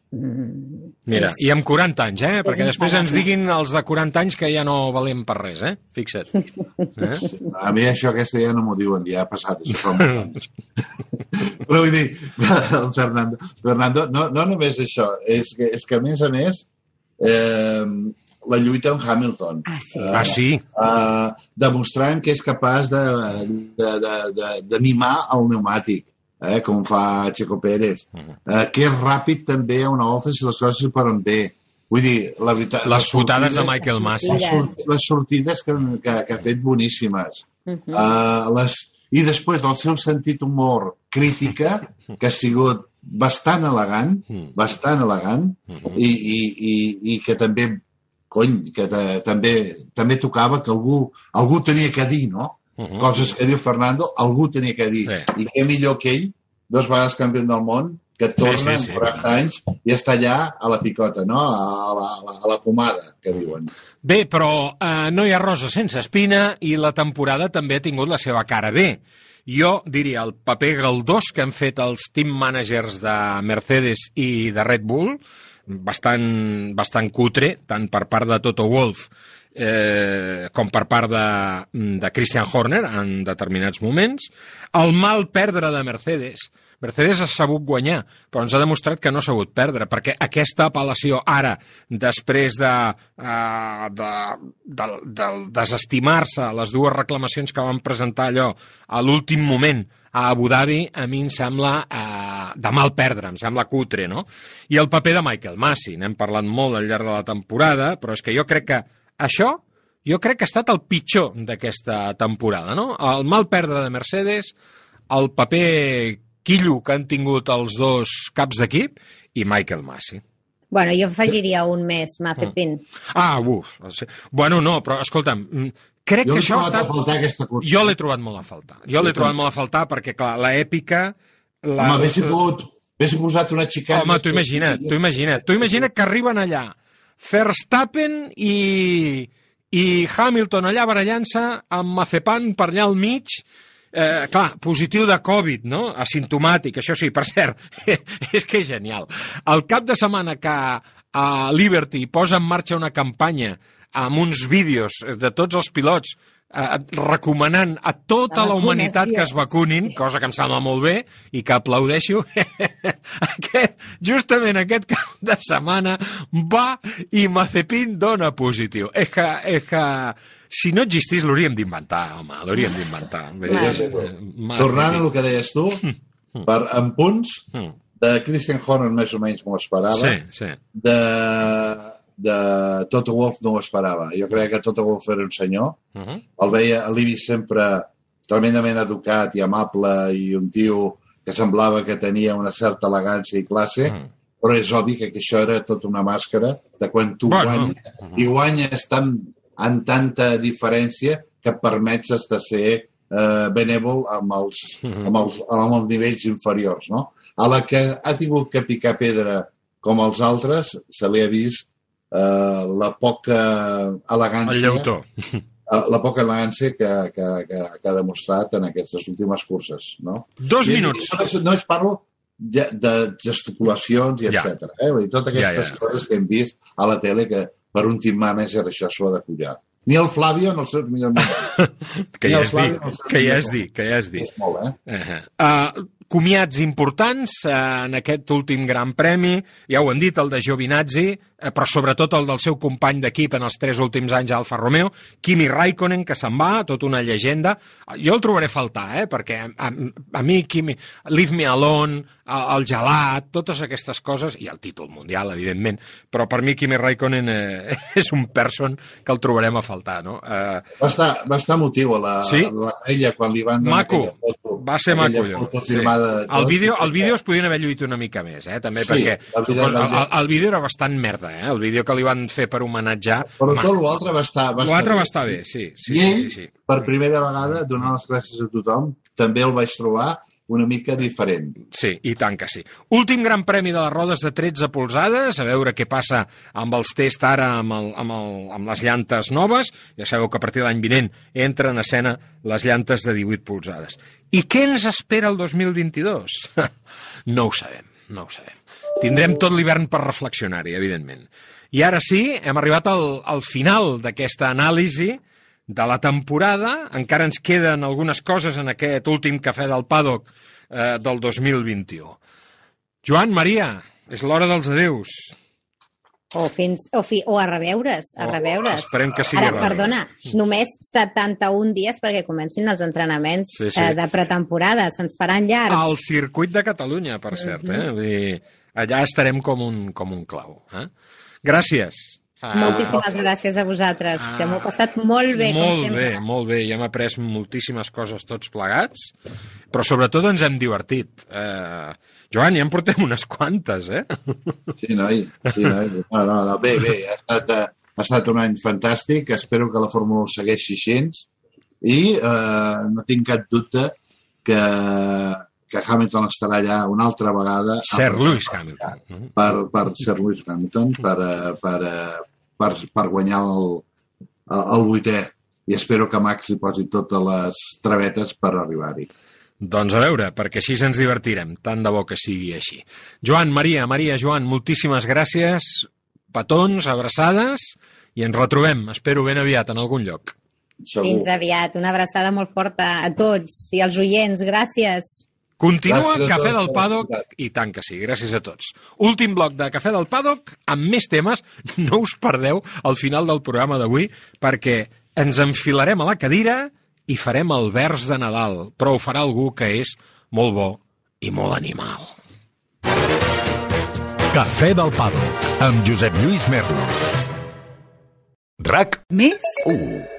Mira, és- i amb 40 anys, eh? Perquè després ens diguin els de 40 anys que ja no valem per res, eh? Fixa't. Eh? A mi això aquesta ja no m'ho diuen, ja ha passat, això fa molts. Però vull dir, el Fernando, Fernando no, no només això, és que, és que a més a més eh, la lluita amb Hamilton. Ah, sí. Ah, sí? eh, demostrant que és capaç de, de, de, de, de mimar el pneumàtic, eh, com fa Checo Pérez, eh, que és ràpid també a una volta si les coses li poden bé. Vull dir, la veritat... Les fotades de Michael Masi. Les, les sortides que, que, que ha fet boníssimes. Uh, les, I després del seu sentit humor crítica, que ha sigut bastant elegant, Mm. bastant elegant, Mhm. i, i, i, i que també, cony, que ta, també, també tocava que algú, algú tenia que dir, no? Mhm. Coses que diu Fernando, algú tenia que dir. Sí. I què millor que ell, dos vegades campió del món, que torna sí, sí. amb 40 anys i està allà a la picota, no? A la, a la, a la pomada, que diuen. Bé, però eh, no hi ha rosa sense espina i la temporada també ha tingut la seva cara bé. Jo diria el paper galdós que han fet els team managers de Mercedes i de Red Bull, bastant, bastant cutre, tant per part de Toto Wolff eh, com per part de, de Christian Horner en determinats moments. El mal perdre de Mercedes. Mercedes ha sabut guanyar, però ens ha demostrat que no ha sabut perdre, perquè aquesta apel·lació ara, després de, uh, de, de, de desestimar-se les dues reclamacions que van presentar allò a l'últim moment a Abu Dhabi, a mi em sembla uh, de mal perdre, em sembla cutre, no? I el paper de Michael Masi, n'hem parlat molt al llarg de la temporada, però és que jo crec que això jo crec que ha estat el pitjor d'aquesta temporada, no? El mal perdre de Mercedes, el paper quillo que han tingut els dos caps d'equip i Michael Masi. Bueno, jo afegiria un més, Mazepin. Ah, uf. Bueno, no, però escolta'm, mm, crec Jo que això ha estat... aquesta cursa. Jo l'he trobat molt a faltar. Jo l'he trobat molt a faltar perquè, clar, l'èpica... La... Home, haguessin pogut, haguessin posat una xicana... Home, tu imagina't, tu imagina't. Tu imagina't que arriben allà Verstappen i, i Hamilton allà barallant-se amb Mazepan per allà al mig, eh, clar, positiu de Covid, no? Asimptomàtic, això sí, per cert, és que és genial. El cap de setmana que a Liberty posa en marxa una campanya amb uns vídeos de tots els pilots eh, recomanant a tota La la humanitat que es vacunin, cosa que em sembla molt bé i que aplaudeixo, aquest, justament aquest cap de setmana va i Mazepin dona positiu. És que, és que si no existís l'hauríem d'inventar, home, l'hauríem d'inventar. Mazepin. Tornant a el que deies tu, per, en punts, Mm. de Christian Horner més o menys m'ho esperava, Sí, sí. de, de Toto Wolff no ho esperava. Jo creia que Toto Wolff era un senyor, Uh -huh. el veia, vist sempre tremendament educat i amable i un tio que semblava que tenia una certa elegància i classe, Mm. però és obvi que això era tota una màscara de quan tu Bueno. guanyes i guanyes tan, en tanta diferència que et permets de ser eh, benèvol amb els, Mhm. amb, els, amb els nivells inferiors. No? A la que ha tingut que picar pedra com els altres, se li ha vist eh, la poca El elegància lleutó. eh, la poca elegància que, que, que, que ha demostrat en aquestes últimes curses. No? Dos I- minuts. No, és- no es parlo de, de gesticulacions i Ja. etc. Eh? Vull dir, totes Ja, aquestes ja. coses que hem vist a la tele que per un team manager això s'ho ha de collar. ni el Flavio en els seus millors moments. que ja el és Flavio dir, que ja és dir, que ja és dir. És molt, eh? Uh -huh. uh, comiats importants uh, en aquest últim gran premi, ja ho hem dit, el de Giovinazzi, uh, però sobretot el del seu company d'equip en els tres últims anys a Alfa Romeo, Kimi Raikkonen, que se'n va, tota una llegenda. Jo el trobaré a faltar, eh, perquè a, a, a mi Kimi, Leave Me Alone, el, el gelat, totes aquestes coses, i el títol mundial, evidentment, però per mi Kimi Raikkonen eh, és un person que el trobarem a faltar, no? Eh, Va estar, va estar emotiu a la, Sí? la ella quan li van donar Maco, aquella foto. va ser maco, foto Sí. El tot. vídeo, el vídeo es podien haver lluit una mica més, eh, també, Sí, perquè el, veritat. el vídeo era bastant merda, eh, el vídeo que li van fer per homenatjar. Però tot l'altre va estar... Va L'altre va estar bé, sí. sí, I ell, sí, sí, sí. per primera vegada, donant les gràcies a tothom, també el vaig trobar una mica diferent. Sí, i tant que sí. Últim gran premi de les rodes de 13 polzades, a veure què passa amb els tests ara amb, el, amb, el, amb les llantes noves. Ja sabeu que a partir de l'any vinent entren a escena les llantes de 18 polzades. I què ens espera el 2022? no ho sabem, no ho sabem. Tindrem tot l'hivern per reflexionar-hi, evidentment. I ara sí, hem arribat al, al final d'aquesta anàlisi de la temporada. Encara ens queden algunes coses en aquest últim cafè del paddock eh, del 2021. Joan, Maria, és l'hora dels adeus. O, fins, o, fi, o a reveure's, a O- reveure's. esperem que sigui Ara, perdona, només 71 dies perquè comencin els entrenaments Sí, sí. Eh, de pretemporada. Se'ns faran llargs. Al circuit de Catalunya, per cert. Eh? Vull dir, allà estarem com un, com un clau. Eh? Gràcies. Ah, Moltíssimes gràcies a vosaltres, que m'ho he passat molt bé, com molt sempre. bé, molt bé. I hem après moltíssimes coses tots plegats, però sobretot ens hem divertit. Eh, Joan, ja en portem unes quantes, eh? Sí, noi. Sí, noi. No, no, no. Bé, bé, ha estat, eh, ha estat un any fantàstic. Espero que la Fórmula 1 segueixi així. I eh, no tinc cap dubte que, que Hamilton estarà allà una altra vegada. Sir amb- Lewis Hamilton. Per, per Sir Lewis Hamilton, per, eh, per, eh, per, per guanyar el, el, el vuitè. I espero que Max li posi totes les travetes per arribar-hi. Doncs a veure, perquè així ens divertirem. Tant de bo que sigui així. Joan, Maria, Maria, Joan, moltíssimes gràcies. Petons, abraçades, i ens retrobem, espero ben aviat, en algun lloc. Segur. Fins aviat. Una abraçada molt forta a tots i als oients. Gràcies. Continua Gràcies Cafè del Paddock, i tant que sí, gràcies a tots. Últim bloc de Cafè del Paddock, amb més temes, no us perdeu al final del programa d'avui, perquè ens enfilarem a la cadira i farem el vers de Nadal, però ho farà algú que és molt bo i molt animal. Cafè del Paddock, amb Josep Lluís Merlos. RAC Més? 1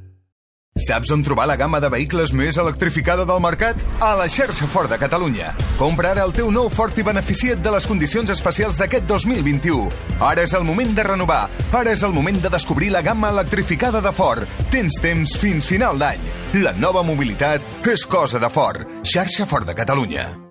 Saps on trobar la gamma de vehicles més electrificada del mercat? A la xarxa Ford de Catalunya. Compra ara el teu nou Ford i beneficia't de les condicions especials d'aquest 2021. Ara és el moment de renovar. Ara és el moment de descobrir la gamma electrificada de Ford. Tens temps fins final d'any. La nova mobilitat és cosa de Ford. Xarxa Ford de Catalunya.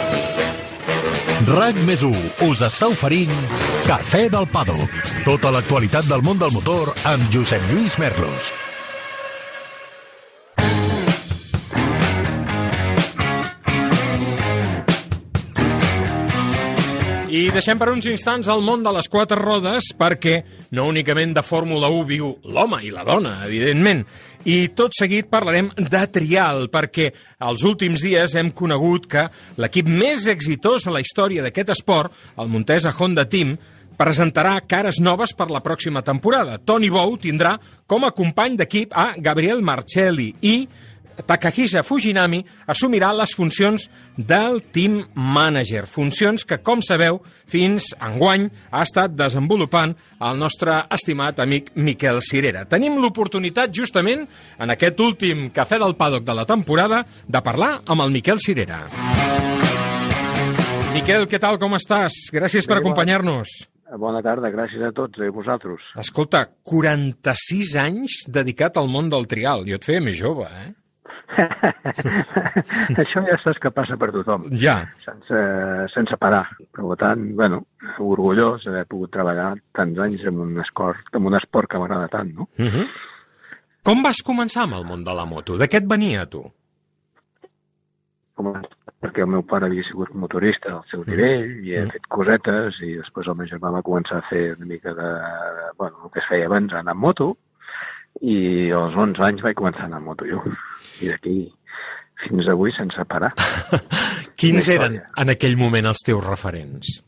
RAC més 1 us està oferint Cafè del Paddock. Tota l'actualitat del món del motor amb Josep Lluís Merlos. I deixem per uns instants el món de les quatre rodes perquè no únicament de Fórmula 1 viu l'home i la dona, evidentment. I tot seguit parlarem de trial perquè els últims dies hem conegut que l'equip més exitós de la història d'aquest esport, el Montesa Honda Team, presentarà cares noves per la pròxima temporada. Tony Bou tindrà com a company d'equip a Gabriel Marcelli i Takahisa Fujinami assumirà les funcions del team manager, funcions que, com sabeu, fins enguany ha estat desenvolupant el nostre estimat amic Miquel Cirera. Tenim l'oportunitat, justament, en aquest últim cafè del paddock de la temporada, de parlar amb el Miquel Cirera. Miquel, què tal, com estàs? Gràcies per acompanyar-nos. Bona tarda, gràcies a tots i a vosaltres. Escolta, 46 anys dedicat al món del trial. Jo et feia més jove, eh? Això ja saps que passa per tothom. Ja. Sense, sense parar. Per tant, bueno, orgullós d'haver pogut treballar tants anys en un esport, en un esport que m'agrada tant, no? Uh -huh. Com vas començar amb el món de la moto? De què et venia, tu? Com perquè el meu pare havia sigut motorista al seu nivell i he fet cosetes i després el meu germà va començar a fer una mica de, bueno, el que es feia abans, anar amb moto i als 11 anys vaig començar a anar moto jo i d'aquí fins avui sense parar. Quins eren en aquell moment els teus referents?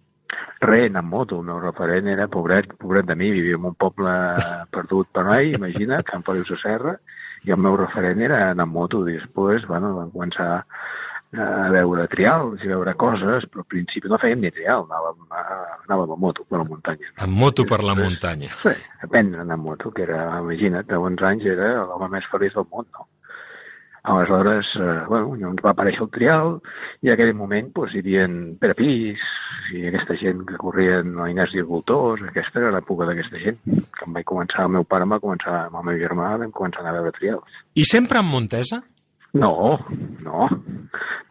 Res, anar amb moto. El meu referent era pobret, pobret de mi, vivia en un poble perdut per mai, imagina't, Sant Feliu Serra, i el meu referent era anar amb moto. I després, bueno, vam començar a veure trials i veure coses, però al principi no fèiem ni trial, anàvem, a, anàvem a moto per la muntanya. Amb moto per la muntanya. Sí, aprendre a anar amb moto, que era, imagina't, a 11 anys era l'home més feliç del món, no? Aleshores, eh, bueno, ens va aparèixer el trial i en aquell moment doncs, hi havia Pere Pis i aquesta gent que corrien a Inés Agricultors, aquesta era l'època d'aquesta gent. Que em vaig començar, el meu pare em va començar, amb el meu germà vam començar a anar a veure trials. I sempre amb Montesa? No, no,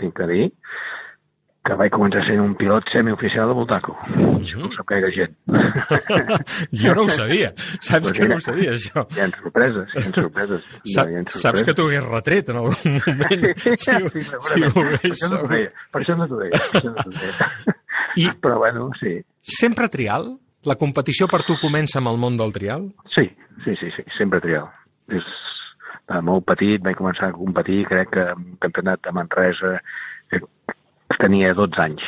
tinc que dir que vaig començar sent un pilot semioficial de Voltaco. Això no ho sap gaire gent. jo no ho sabia. Saps Pues que no ho sabia, això? Hi ha sorpreses, hi ha sorpreses. Sa hi ha sorpreses. saps que t'ho hagués retret en algun moment, si, Sí, ho- segurament. si ho per hagués això no t'ho sabut. deia, per això no t'ho deia. Per això no t'ho deia. I Però bueno, sí. sempre trial? La competició per tu comença amb el món del trial? Sí, sí, sí, sí, sempre trial. És de molt petit, vaig començar a competir, crec que en campionat de Manresa eh, tenia 12 anys.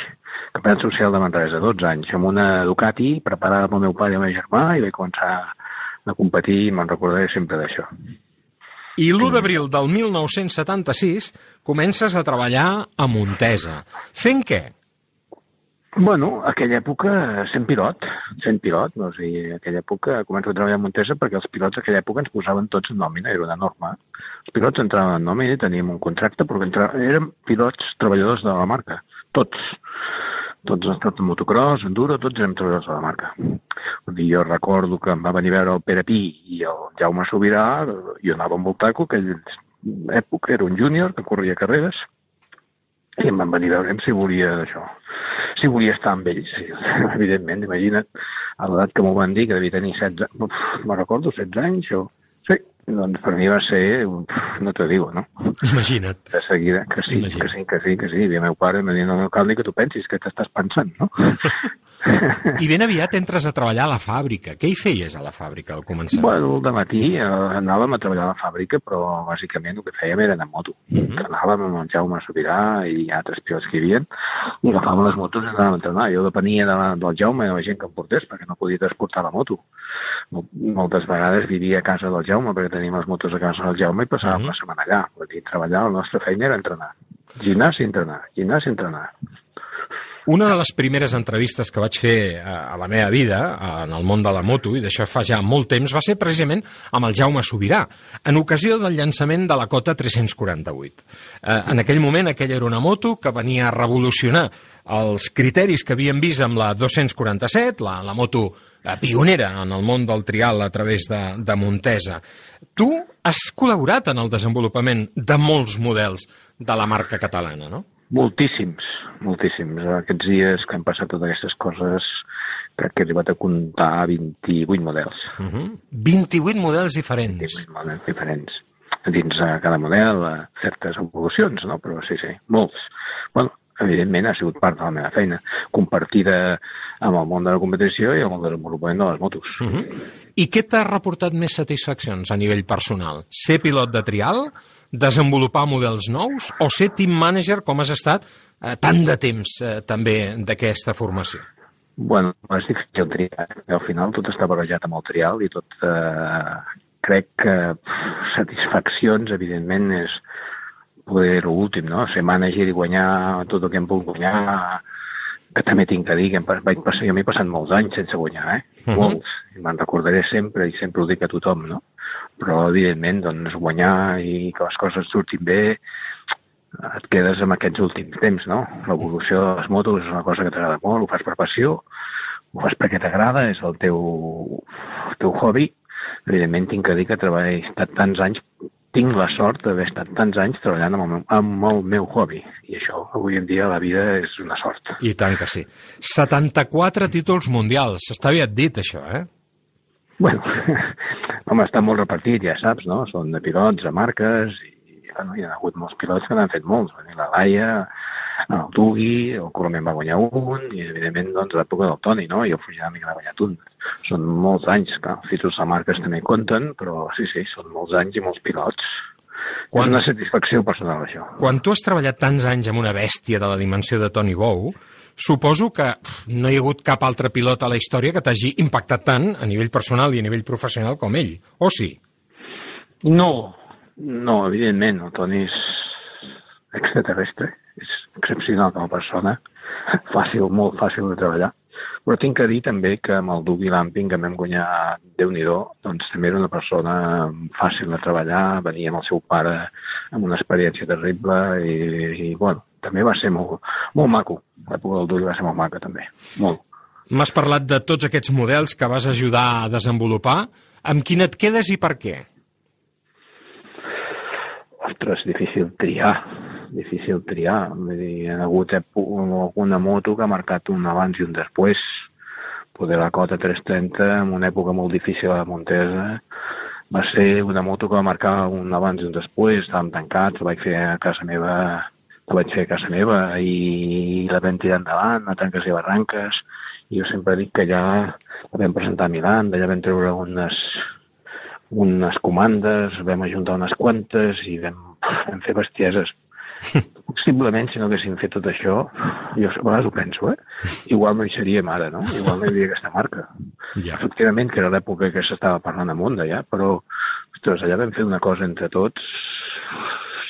Campionat social de Manresa, 12 anys, amb una Ducati preparada pel meu pare i el meu germà i vaig començar a competir i me'n recordaré sempre d'això. I l'1 d'abril del 1976 comences a treballar a Montesa. Fent què? Bueno, aquella època sent pilot, sent pilot, no? o sigui, aquella època començo a treballar a Montesa perquè els pilots aquella època ens posaven tots en nòmina, era una norma. Els pilots entraven en nòmina i teníem un contracte perquè entra... érem pilots treballadors de la marca, tots. Tots els tot motocross, enduro, tots érem treballadors de la marca. Dir, jo recordo que em va venir a veure el Pere Pi i el Jaume Sobirà, jo anava amb Voltaco, que època era un júnior que corria carreres, i em van venir a veure si volia d'això. Si volia estar amb ells, sí, evidentment, imagina't, a l'edat que m'ho van dir, que devia tenir 16, uf, me recordo, 16 anys, o... Sí, doncs per mi va ser, no te digo, no? Imagina't. De seguida, que sí, que sí, que sí, que sí. I el meu pare em va dir, no, no cal ni que tu pensis, que t'estàs pensant, no? I ben aviat entres a treballar a la fàbrica. Què hi feies a la fàbrica al començar? Bueno, al matí eh, anàvem a treballar a la fàbrica, però bàsicament el que fèiem era anar amb moto. Mm -hmm. Anàvem amb el Jaume Sobirà i altres pilots que hi havia, i agafàvem les motos i anàvem a entrenar. Jo depenia de la, del Jaume i de la gent que em portés, perquè no podia transportar la moto. Mol- Moltes vegades vivia a casa del Jaume, perquè teníem les motos a casa del Jaume i passàvem Mhm. la setmana allà. Vull dir, treballar, la nostra feina era entrenar. Gimnàs i entrenar, gimnàs i entrenar. Una de les primeres entrevistes que vaig fer a a la meva vida, en el món de la moto, i d'això fa ja molt temps, va ser precisament amb el Jaume Sobirà, en ocasió del llançament de la Cota 348. Eh, en aquell moment, aquella era una moto que venia a revolucionar els criteris que havíem vist amb la 247, la, la moto eh, pionera en el món del trial a través de, de Montesa. Tu has col·laborat en el desenvolupament de molts models de la marca catalana, no? Moltíssims, moltíssims. Aquests dies que han passat totes aquestes coses, crec que he arribat a comptar 28 models. Uh -huh. 28 models diferents. 28 models diferents. Dins de cada model, eh, certes evolucions, no? Però sí, sí, molts. Bueno, evidentment ha sigut part de la meva feina, compartida amb el món de la competició i amb el desenvolupament de les motos. Uh -huh. I què t'ha reportat més satisfaccions a nivell personal? Ser pilot de trial, desenvolupar models nous o ser team manager com has estat eh, tant de temps eh, també d'aquesta formació? Bueno, és difícil el trial. Al final tot està barrejat amb el trial i tot... Eh, crec que pff, satisfaccions, evidentment, és poder l'últim, no? Ser mànager i guanyar tot el que em puc guanyar, que també tinc que dir que em vaig passar, jo m'he passat molts anys sense guanyar, eh? Mhm. Molts. I me'n recordaré sempre, i sempre ho dic a tothom, no? Però, evidentment, doncs, guanyar i que les coses surtin bé, et quedes amb aquests últims temps, no? L'evolució de les motos és una cosa que t'agrada molt, ho fas per passió, ho fas perquè t'agrada, és el teu, el teu hobby. Evidentment, tinc que dir que treballo, he estat tants anys, tinc la sort d'haver estat tants anys treballant amb el, meu, amb el meu hobby. I això, avui en dia, la vida és una sort. I tant que sí. 74 títols mundials. Està aviat dit, això, eh? Bueno, home, està molt repartit, ja saps, no? Són de pilots, de marques, i bueno, hi ha hagut molts pilots que n'han fet molts. Dir la Laia, el Tugui, el Colomer en va guanyar un, i evidentment, doncs, l'època del Toni, no? I el Fujinami que n'ha guanyat un. Són molts anys, que títols de marques també compten, però sí, sí, són molts anys i molts pilots. Quan- És una satisfacció personal, això. Quan tu has treballat tants anys amb una bèstia de la dimensió de Tony Bow, suposo que no hi ha hagut cap altre pilot a la història que t'hagi impactat tant a nivell personal i a nivell professional com ell, o sí? No, no, evidentment, el Toni és extraterrestre, és excepcional com a persona, fàcil, molt fàcil de treballar. Però tinc que dir també que amb el Doug i Lamping, que vam guanyar déu nhi doncs també era una persona fàcil de treballar, venia amb el seu pare amb una experiència terrible i, i bueno, també va ser molt, molt maco. L'època del Doug va ser molt maca també, molt. M'has parlat de tots aquests models que vas ajudar a desenvolupar. Amb quin et quedes i per què? Ostres, difícil triar, difícil triar. Vull dir, hi ha hagut alguna moto que ha marcat un abans i un després. Poder la Cota 330, en una època molt difícil a la Montesa, va ser una moto que va marcar un abans i un després, estàvem tancats, la vaig fer a casa meva, la vaig fer a casa meva i la vam tirar endavant, a tanques i barranques, i jo sempre dic que allà la vam presentar a Milan, d'allà vam treure unes, unes comandes, vam ajuntar unes quantes i vam, vam fer bestieses. Possiblement, si no haguéssim fet tot això, jo a vegades ho penso, eh? Igual no hi seríem ara, no? Igual no hi havia aquesta marca. Ja. Efectivament, que era l'època que s'estava parlant amunt d'allà, però, ostres, allà vam fer una cosa entre tots,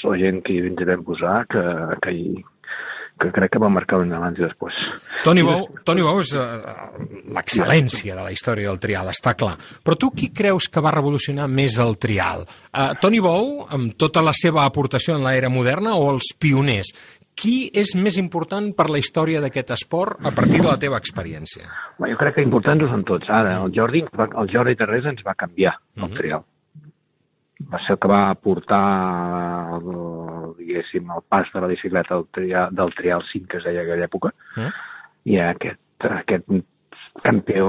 la gent que ens hi vam posar, que, que, hi, que crec que va marcar un abans i després. Tony Bow, Tony Bow és uh, l'excel·lència de la història del trial, està clar. Però tu qui creus que va revolucionar més el trial? Uh, Tony Bow, amb tota la seva aportació en l'era moderna, o els pioners? Qui és més important per la història d'aquest esport a partir de la teva experiència? Bé, jo crec que importants ho són tots. Ara, el Jordi, el Jordi Terrés ens va canviar el trial. Va ser el que va portar, el, diguéssim, el pas de la bicicleta del trial, del trial 5, que es deia a aquella època, Eh? i aquest, aquest campió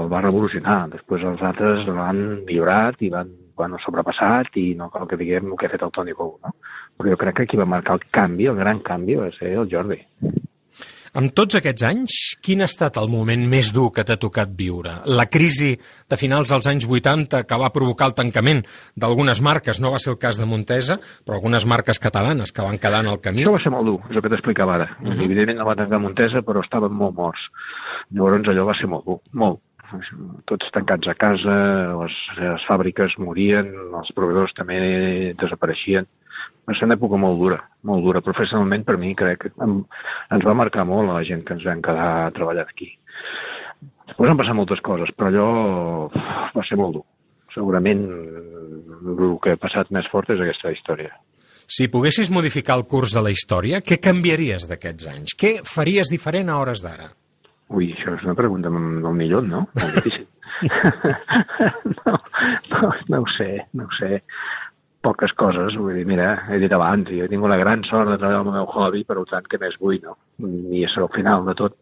el va revolucionar. Després els altres l'han millorat i l'han bueno, sobrepassat i no cal que diguem el que ha fet el Toni Bou, no? Però jo crec que qui va marcar el canvi, el gran canvi, va ser el Jordi. Amb tots aquests anys, quin ha estat el moment més dur que t'ha tocat viure? La crisi de finals dels anys 80 que va provocar el tancament d'algunes marques, no va ser el cas de Montesa, però algunes marques catalanes que van quedar en el camí. Això va ser molt dur, és el que t'explicava ara. Uh -huh. Evidentment no va tancar Montesa, però estaven molt morts. Llavors allò va ser molt dur, molt. Tots tancats a casa, les, les fàbriques morien, els proveïdors també desapareixien. Va ser una època molt dura, molt dura. Professionalment, per mi, crec que em, ens va marcar molt a la gent que ens vam quedar a treballar aquí. Després han passat moltes coses, però allò va ser molt dur. Segurament el que ha passat més fort és aquesta història. Si poguessis modificar el curs de la història, què canviaries d'aquests anys? Què faries diferent a hores d'ara? Ui, això és una pregunta del millor, no? Molt difícil. no, no, no ho sé, no ho sé. Poques coses, vull dir, mira, he dit abans, jo he tingut la gran sort de treballar el meu hobby, per tant, què més vull, no? I és al final de tot,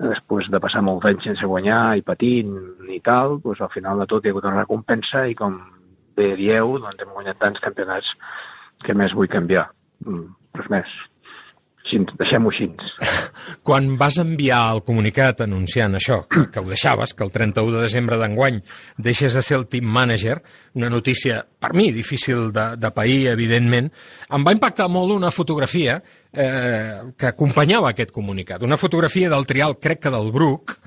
després de passar molts anys sense guanyar i patint i tal, doncs al final de tot hi ha hagut una recompensa i com bé dieu, doncs hem guanyat tants campionats, què més vull canviar? Mm, Res més. Així, deixem-ho així. Quan vas enviar el comunicat anunciant això, que ho deixaves, que el 31 de desembre d'enguany deixes de ser el team manager, una notícia, per mi, difícil de, de pair, evidentment, em va impactar molt una fotografia eh, que acompanyava aquest comunicat. Una fotografia del trial, crec que del Bruc,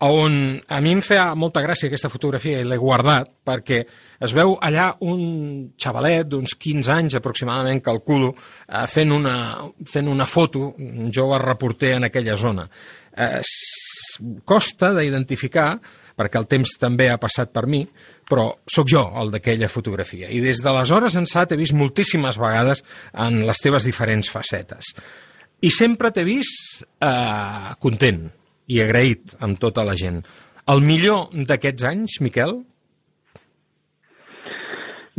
on a mi em feia molta gràcia aquesta fotografia i l'he guardat perquè es veu allà un xavalet d'uns 15 anys aproximadament, calculo, eh, fent, una, fent una foto, un jove reporter en aquella zona. Eh, costa d'identificar, perquè el temps també ha passat per mi, però sóc jo el d'aquella fotografia. I des d'aleshores ençà t'he vist moltíssimes vegades en les teves diferents facetes. I sempre t'he vist eh, content, i agraït amb tota la gent. El millor d'aquests anys, Miquel?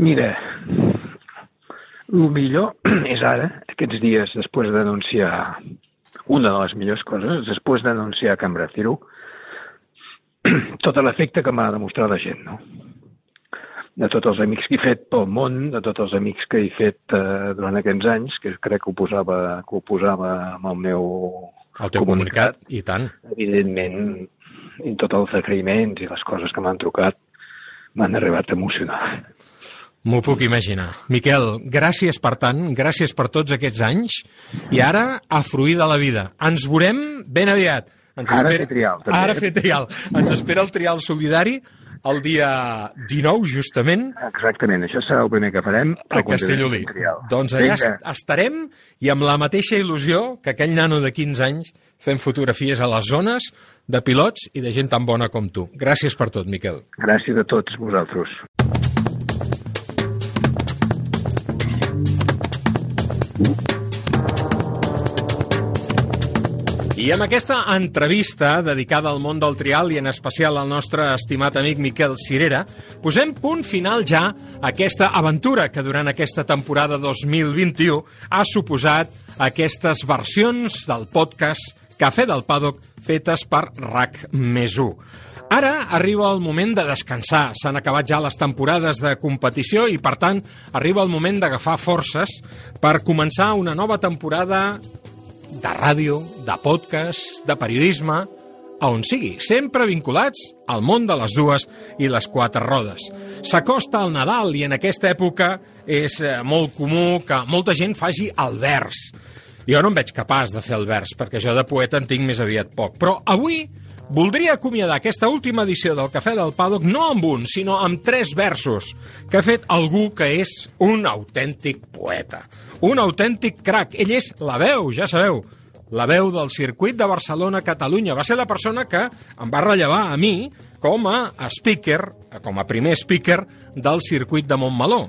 Mira, el millor és ara, aquests dies, després d'anunciar una de les millors coses, després d'anunciar Can Braciro, tot l'efecte que m'ha demostrat la gent, no? De tots els amics que he fet pel món, de tots els amics que he fet eh, durant aquests anys, que crec que ho posava, que ho posava amb el meu el teu comunicat, comunicat, i tant. Evidentment, i tots els agraïments i les coses que m'han trucat m'han arribat a emocionar. M'ho puc imaginar. Miquel, gràcies per tant, gràcies per tots aquests anys, i ara a fruir de la vida. Ens veurem ben aviat. Ens ara espera... fer trial, també. Ara fer trial. Ens espera el trial solidari el dia 19, justament. Exactament, això serà el primer que farem. A Castellolí. Doncs allà Vinga. estarem i amb la mateixa il·lusió que aquell nano de 15 anys fent fotografies a les zones de pilots i de gent tan bona com tu. Gràcies per tot, Miquel. Gràcies a tots vosaltres. I amb aquesta entrevista dedicada al món del trial i en especial al nostre estimat amic Miquel Cirera, posem punt final ja a aquesta aventura que durant aquesta temporada 2021 ha suposat aquestes versions del podcast Cafè del Paddock fetes per RAC més 1. Ara arriba el moment de descansar. S'han acabat ja les temporades de competició i, per tant, arriba el moment d'agafar forces per començar una nova temporada de ràdio, de podcast, de periodisme, a on sigui, sempre vinculats al món de les dues i les quatre rodes. S'acosta el Nadal i en aquesta època és eh, molt comú que molta gent faci el vers. Jo no em veig capaç de fer el vers, perquè jo de poeta en tinc més aviat poc. Però avui voldria acomiadar aquesta última edició del Cafè del Paddock no amb un, sinó amb tres versos que ha fet algú que és un autèntic poeta un autèntic crac. Ell és la veu, ja sabeu, la veu del circuit de Barcelona-Catalunya. Va ser la persona que em va rellevar a mi com a speaker, com a primer speaker del circuit de Montmeló.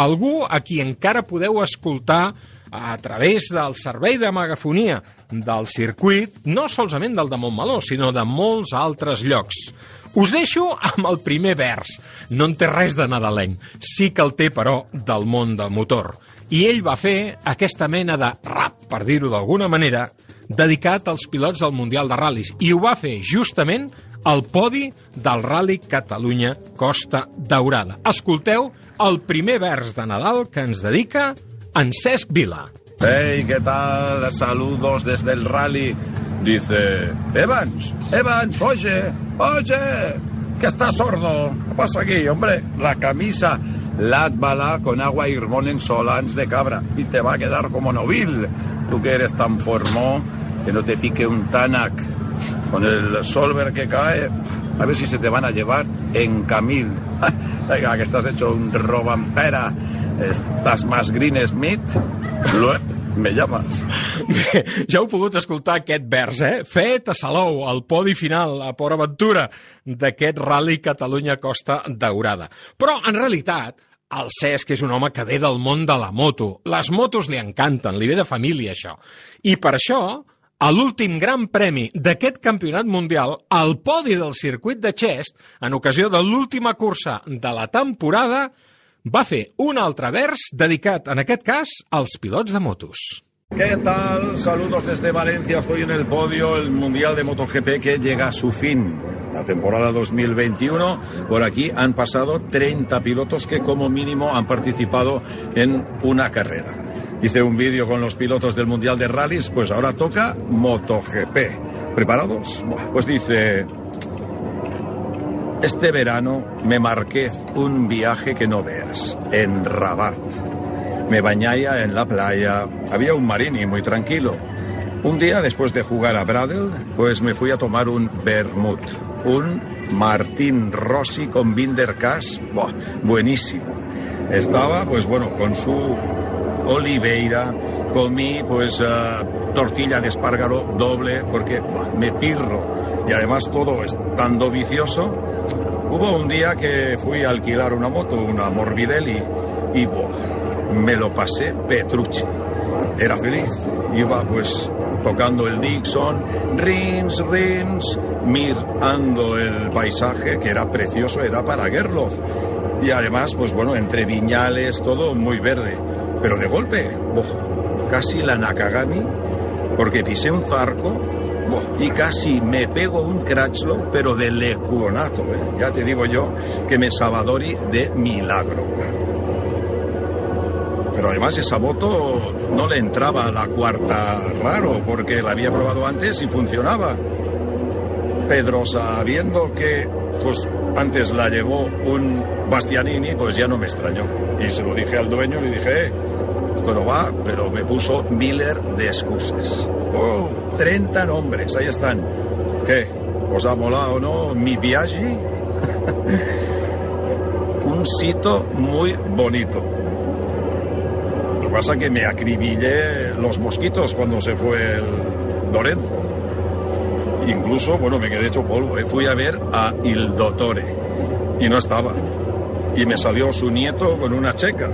Algú a qui encara podeu escoltar a través del servei de megafonia del circuit, no solament del de Montmeló, sinó de molts altres llocs. Us deixo amb el primer vers. No en té res de nadalenc. Sí que el té, però, del món del motor i ell va fer aquesta mena de rap, per dir-ho d'alguna manera, dedicat als pilots del Mundial de Ral·lis. I ho va fer justament al podi del Rally Catalunya Costa Daurada. Escolteu el primer vers de Nadal que ens dedica en Cesc Vila. Hey, ¿qué tal? Saludos desde el rally. Dice, Evans, Evans, oye, oye, que estás sordo. ¿Qué pasa aquí, hombre? La camisa Látvala con agua y en solans de cabra y te va a quedar como novil. Tú que eres tan formó, que no te pique un Tanak. Con el solver que cae, a ver si se te van a llevar en Camil. Venga, que estás hecho un robampera. Estás más Green Smith. Me llames. Bé, ja heu pogut escoltar aquest vers, eh? Fet a Salou, al podi final, a Port Aventura, d'aquest Rally Catalunya Costa Daurada. Però, en realitat, el Cesc és un home que ve del món de la moto. Les motos li encanten, li ve de família, això. I per això, a l'últim gran premi d'aquest campionat mundial, al podi del circuit de Chest, en ocasió de l'última cursa de la temporada, va fer un altre vers dedicat, en aquest cas, als pilots de motos. ¿Qué tal? Saludos desde Valencia. Estoy en el podio, el Mundial de MotoGP que llega a su fin. La temporada 2021. Por aquí han pasado 30 pilotos que como mínimo han participado en una carrera. Hice un vídeo con los pilotos del Mundial de Rallys, pues ahora toca MotoGP. ¿Preparados? Pues dice, este verano me marqué un viaje que no veas, en Rabat. Me bañaba en la playa, había un marini muy tranquilo. Un día, después de jugar a Bradel, pues me fui a tomar un vermut. Un Martín Rossi con Binder Cash. Buenísimo. Estaba, pues bueno, con su Oliveira. Comí, pues, ah, tortilla de espárgalo doble porque me pirro. Y además todo estando vicioso. Hubo un día que fui a alquilar una moto, una Morbidelli, y me lo pasé Petrucci. Era feliz. Iba pues tocando el Dixon, rins, rins, mirando el paisaje que era precioso, era para Gerloff. Y además, pues bueno, entre viñales, todo muy verde. Pero de golpe, buah, casi la Nakagami, porque pisé un zarco y casi me pego un crachlo, pero de lecuonato, ¿eh? Ya te digo yo que me sabadori de milagro. Pero además esa moto no le entraba a la cuarta raro, porque la había probado antes y funcionaba. Pedro, sabiendo que pues antes la llevó un Bastianini, pues ya no me extrañó. Y se lo dije al dueño, le dije, eh, va, pero me puso Miller de excusas. Oh, 30 nombres, ahí están. ¿Qué? ¿Os ha molado o no mi viaje? un sitio muy bonito. Lo que pasa es que me acribillé los mosquitos cuando se fue el Lorenzo. Incluso, bueno, me quedé hecho polvo. ¿eh? Fui a ver a Il Dottore y no estaba. Y me salió su nieto con una checa.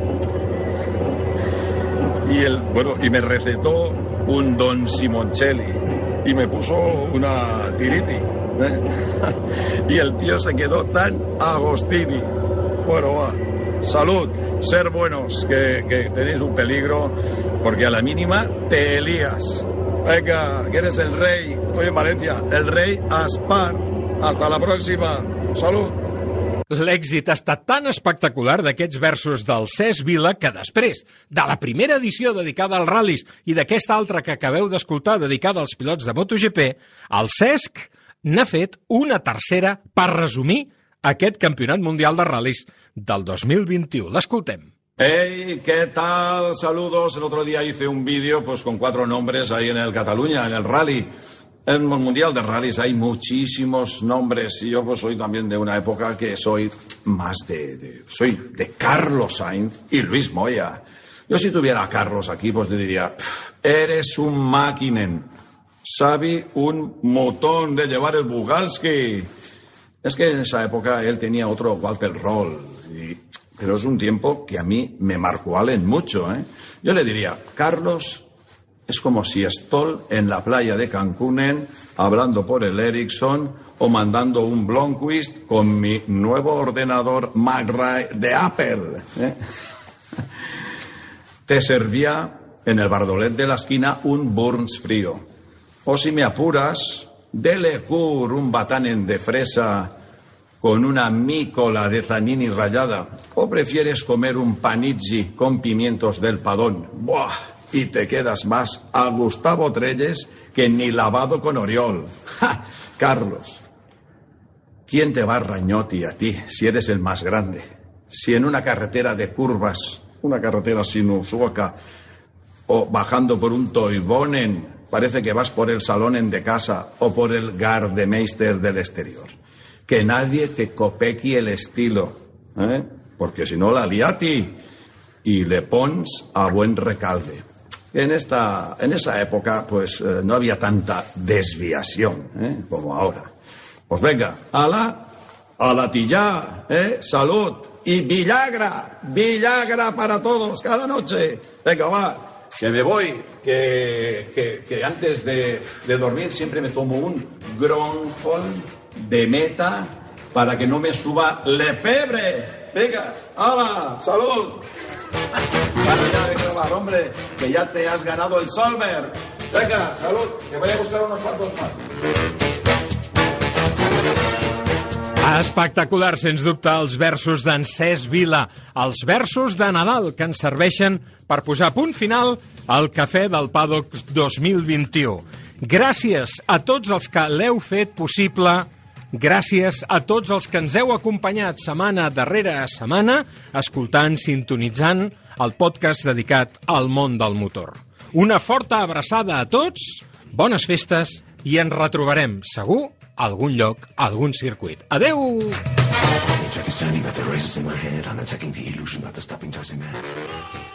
Y el, bueno, y me recetó un Don Simoncelli y me puso una tiriti. ¿eh? y el tío se quedó tan agostini. Bueno, va. Salud, ser buenos, que, que tenéis un peligro, porque a la mínima te lías. Venga, que eres el rey. Estoy en Valencia. El rei Aspar. Hasta la próxima. Salud. L'èxit ha estat tan espectacular d'aquests versos del Cesc Vila que després de la primera edició dedicada als ral·lis i d'aquesta altra que acabeu d'escoltar dedicada als pilots de MotoGP, el Cesc n'ha fet una tercera per resumir aquest campionat mundial de ral·lis del 2021. L'escoltem. Hey, ¿qué tal? Saludos. El otro día hice un vídeo pues con cuatro nombres ahí en el Cataluña, en el rally. En el Mundial de Rallys hay muchísimos nombres y yo pues soy también de una época que soy más de, de- soy de Carlos Sainz y Luis Moya. Yo si tuviera a Carlos aquí pues le diría, "Pff, eres un máquinen, sabe un motón de llevar el Bugalski. Es que en esa época él tenía otro Walter Roll, y- pero es un tiempo que a mí me marcó Allen mucho. ¿eh? Yo le diría, Carlos, es como si Stoll en la playa de Cancún hablando por el Ericsson o mandando un Blomqvist con mi nuevo ordenador MacRae de Apple. ¿eh? Te servía en el bardolet de la esquina un Burns frío. O si me apuras, dele cur un batanen de fresa con una mícola de zanini rallada. O prefieres comer un panizzi con pimientos del padón. ¡Buah! Y te quedas más a Gustavo Trelles que ni lavado con Oriol. Carlos, ¿quién te va a Rañotti a ti si eres el más grande? Si en una carretera de curvas, una carretera sinuosa, o bajando por un Toivonen, parece que vas por el salón de casa o por el Gardemeister del exterior. Que nadie te copequi el estilo, ¿eh? porque si no la liati y le pons a buen recalde. En, esta, en esa época, pues eh, no había tanta desviación ¿eh? como ahora. Pues venga, a la, a la tilla, ¿eh? salud y Villagra, Villagra para todos cada noche. Venga, va, que me voy, que, que, antes de, dormir siempre me tomo un Gronfol de meta para que no me suba lefebre. Venga, ¡hala! ¡Salud! Para hombre, que ya te has ganado el Solver. Venga, salud, que voy a buscar unos cuantos más. Espectacular, sens dubte, els versos d'en Cesc Vila, els versos de Nadal que ens serveixen per posar punt final al Cafè del Paddock 2021. Gràcies a tots els que l'heu fet possible, gràcies a tots els que ens heu acompanyat setmana darrere setmana, escoltant, sintonitzant el podcast dedicat al món del motor. Una forta abraçada a tots, bones festes i ens retrobarem, segur, a algun lloc, a algun circuit. Adeu! Jackie standing at the races in my head. I'm attacking the illusion the stopping Jesse man.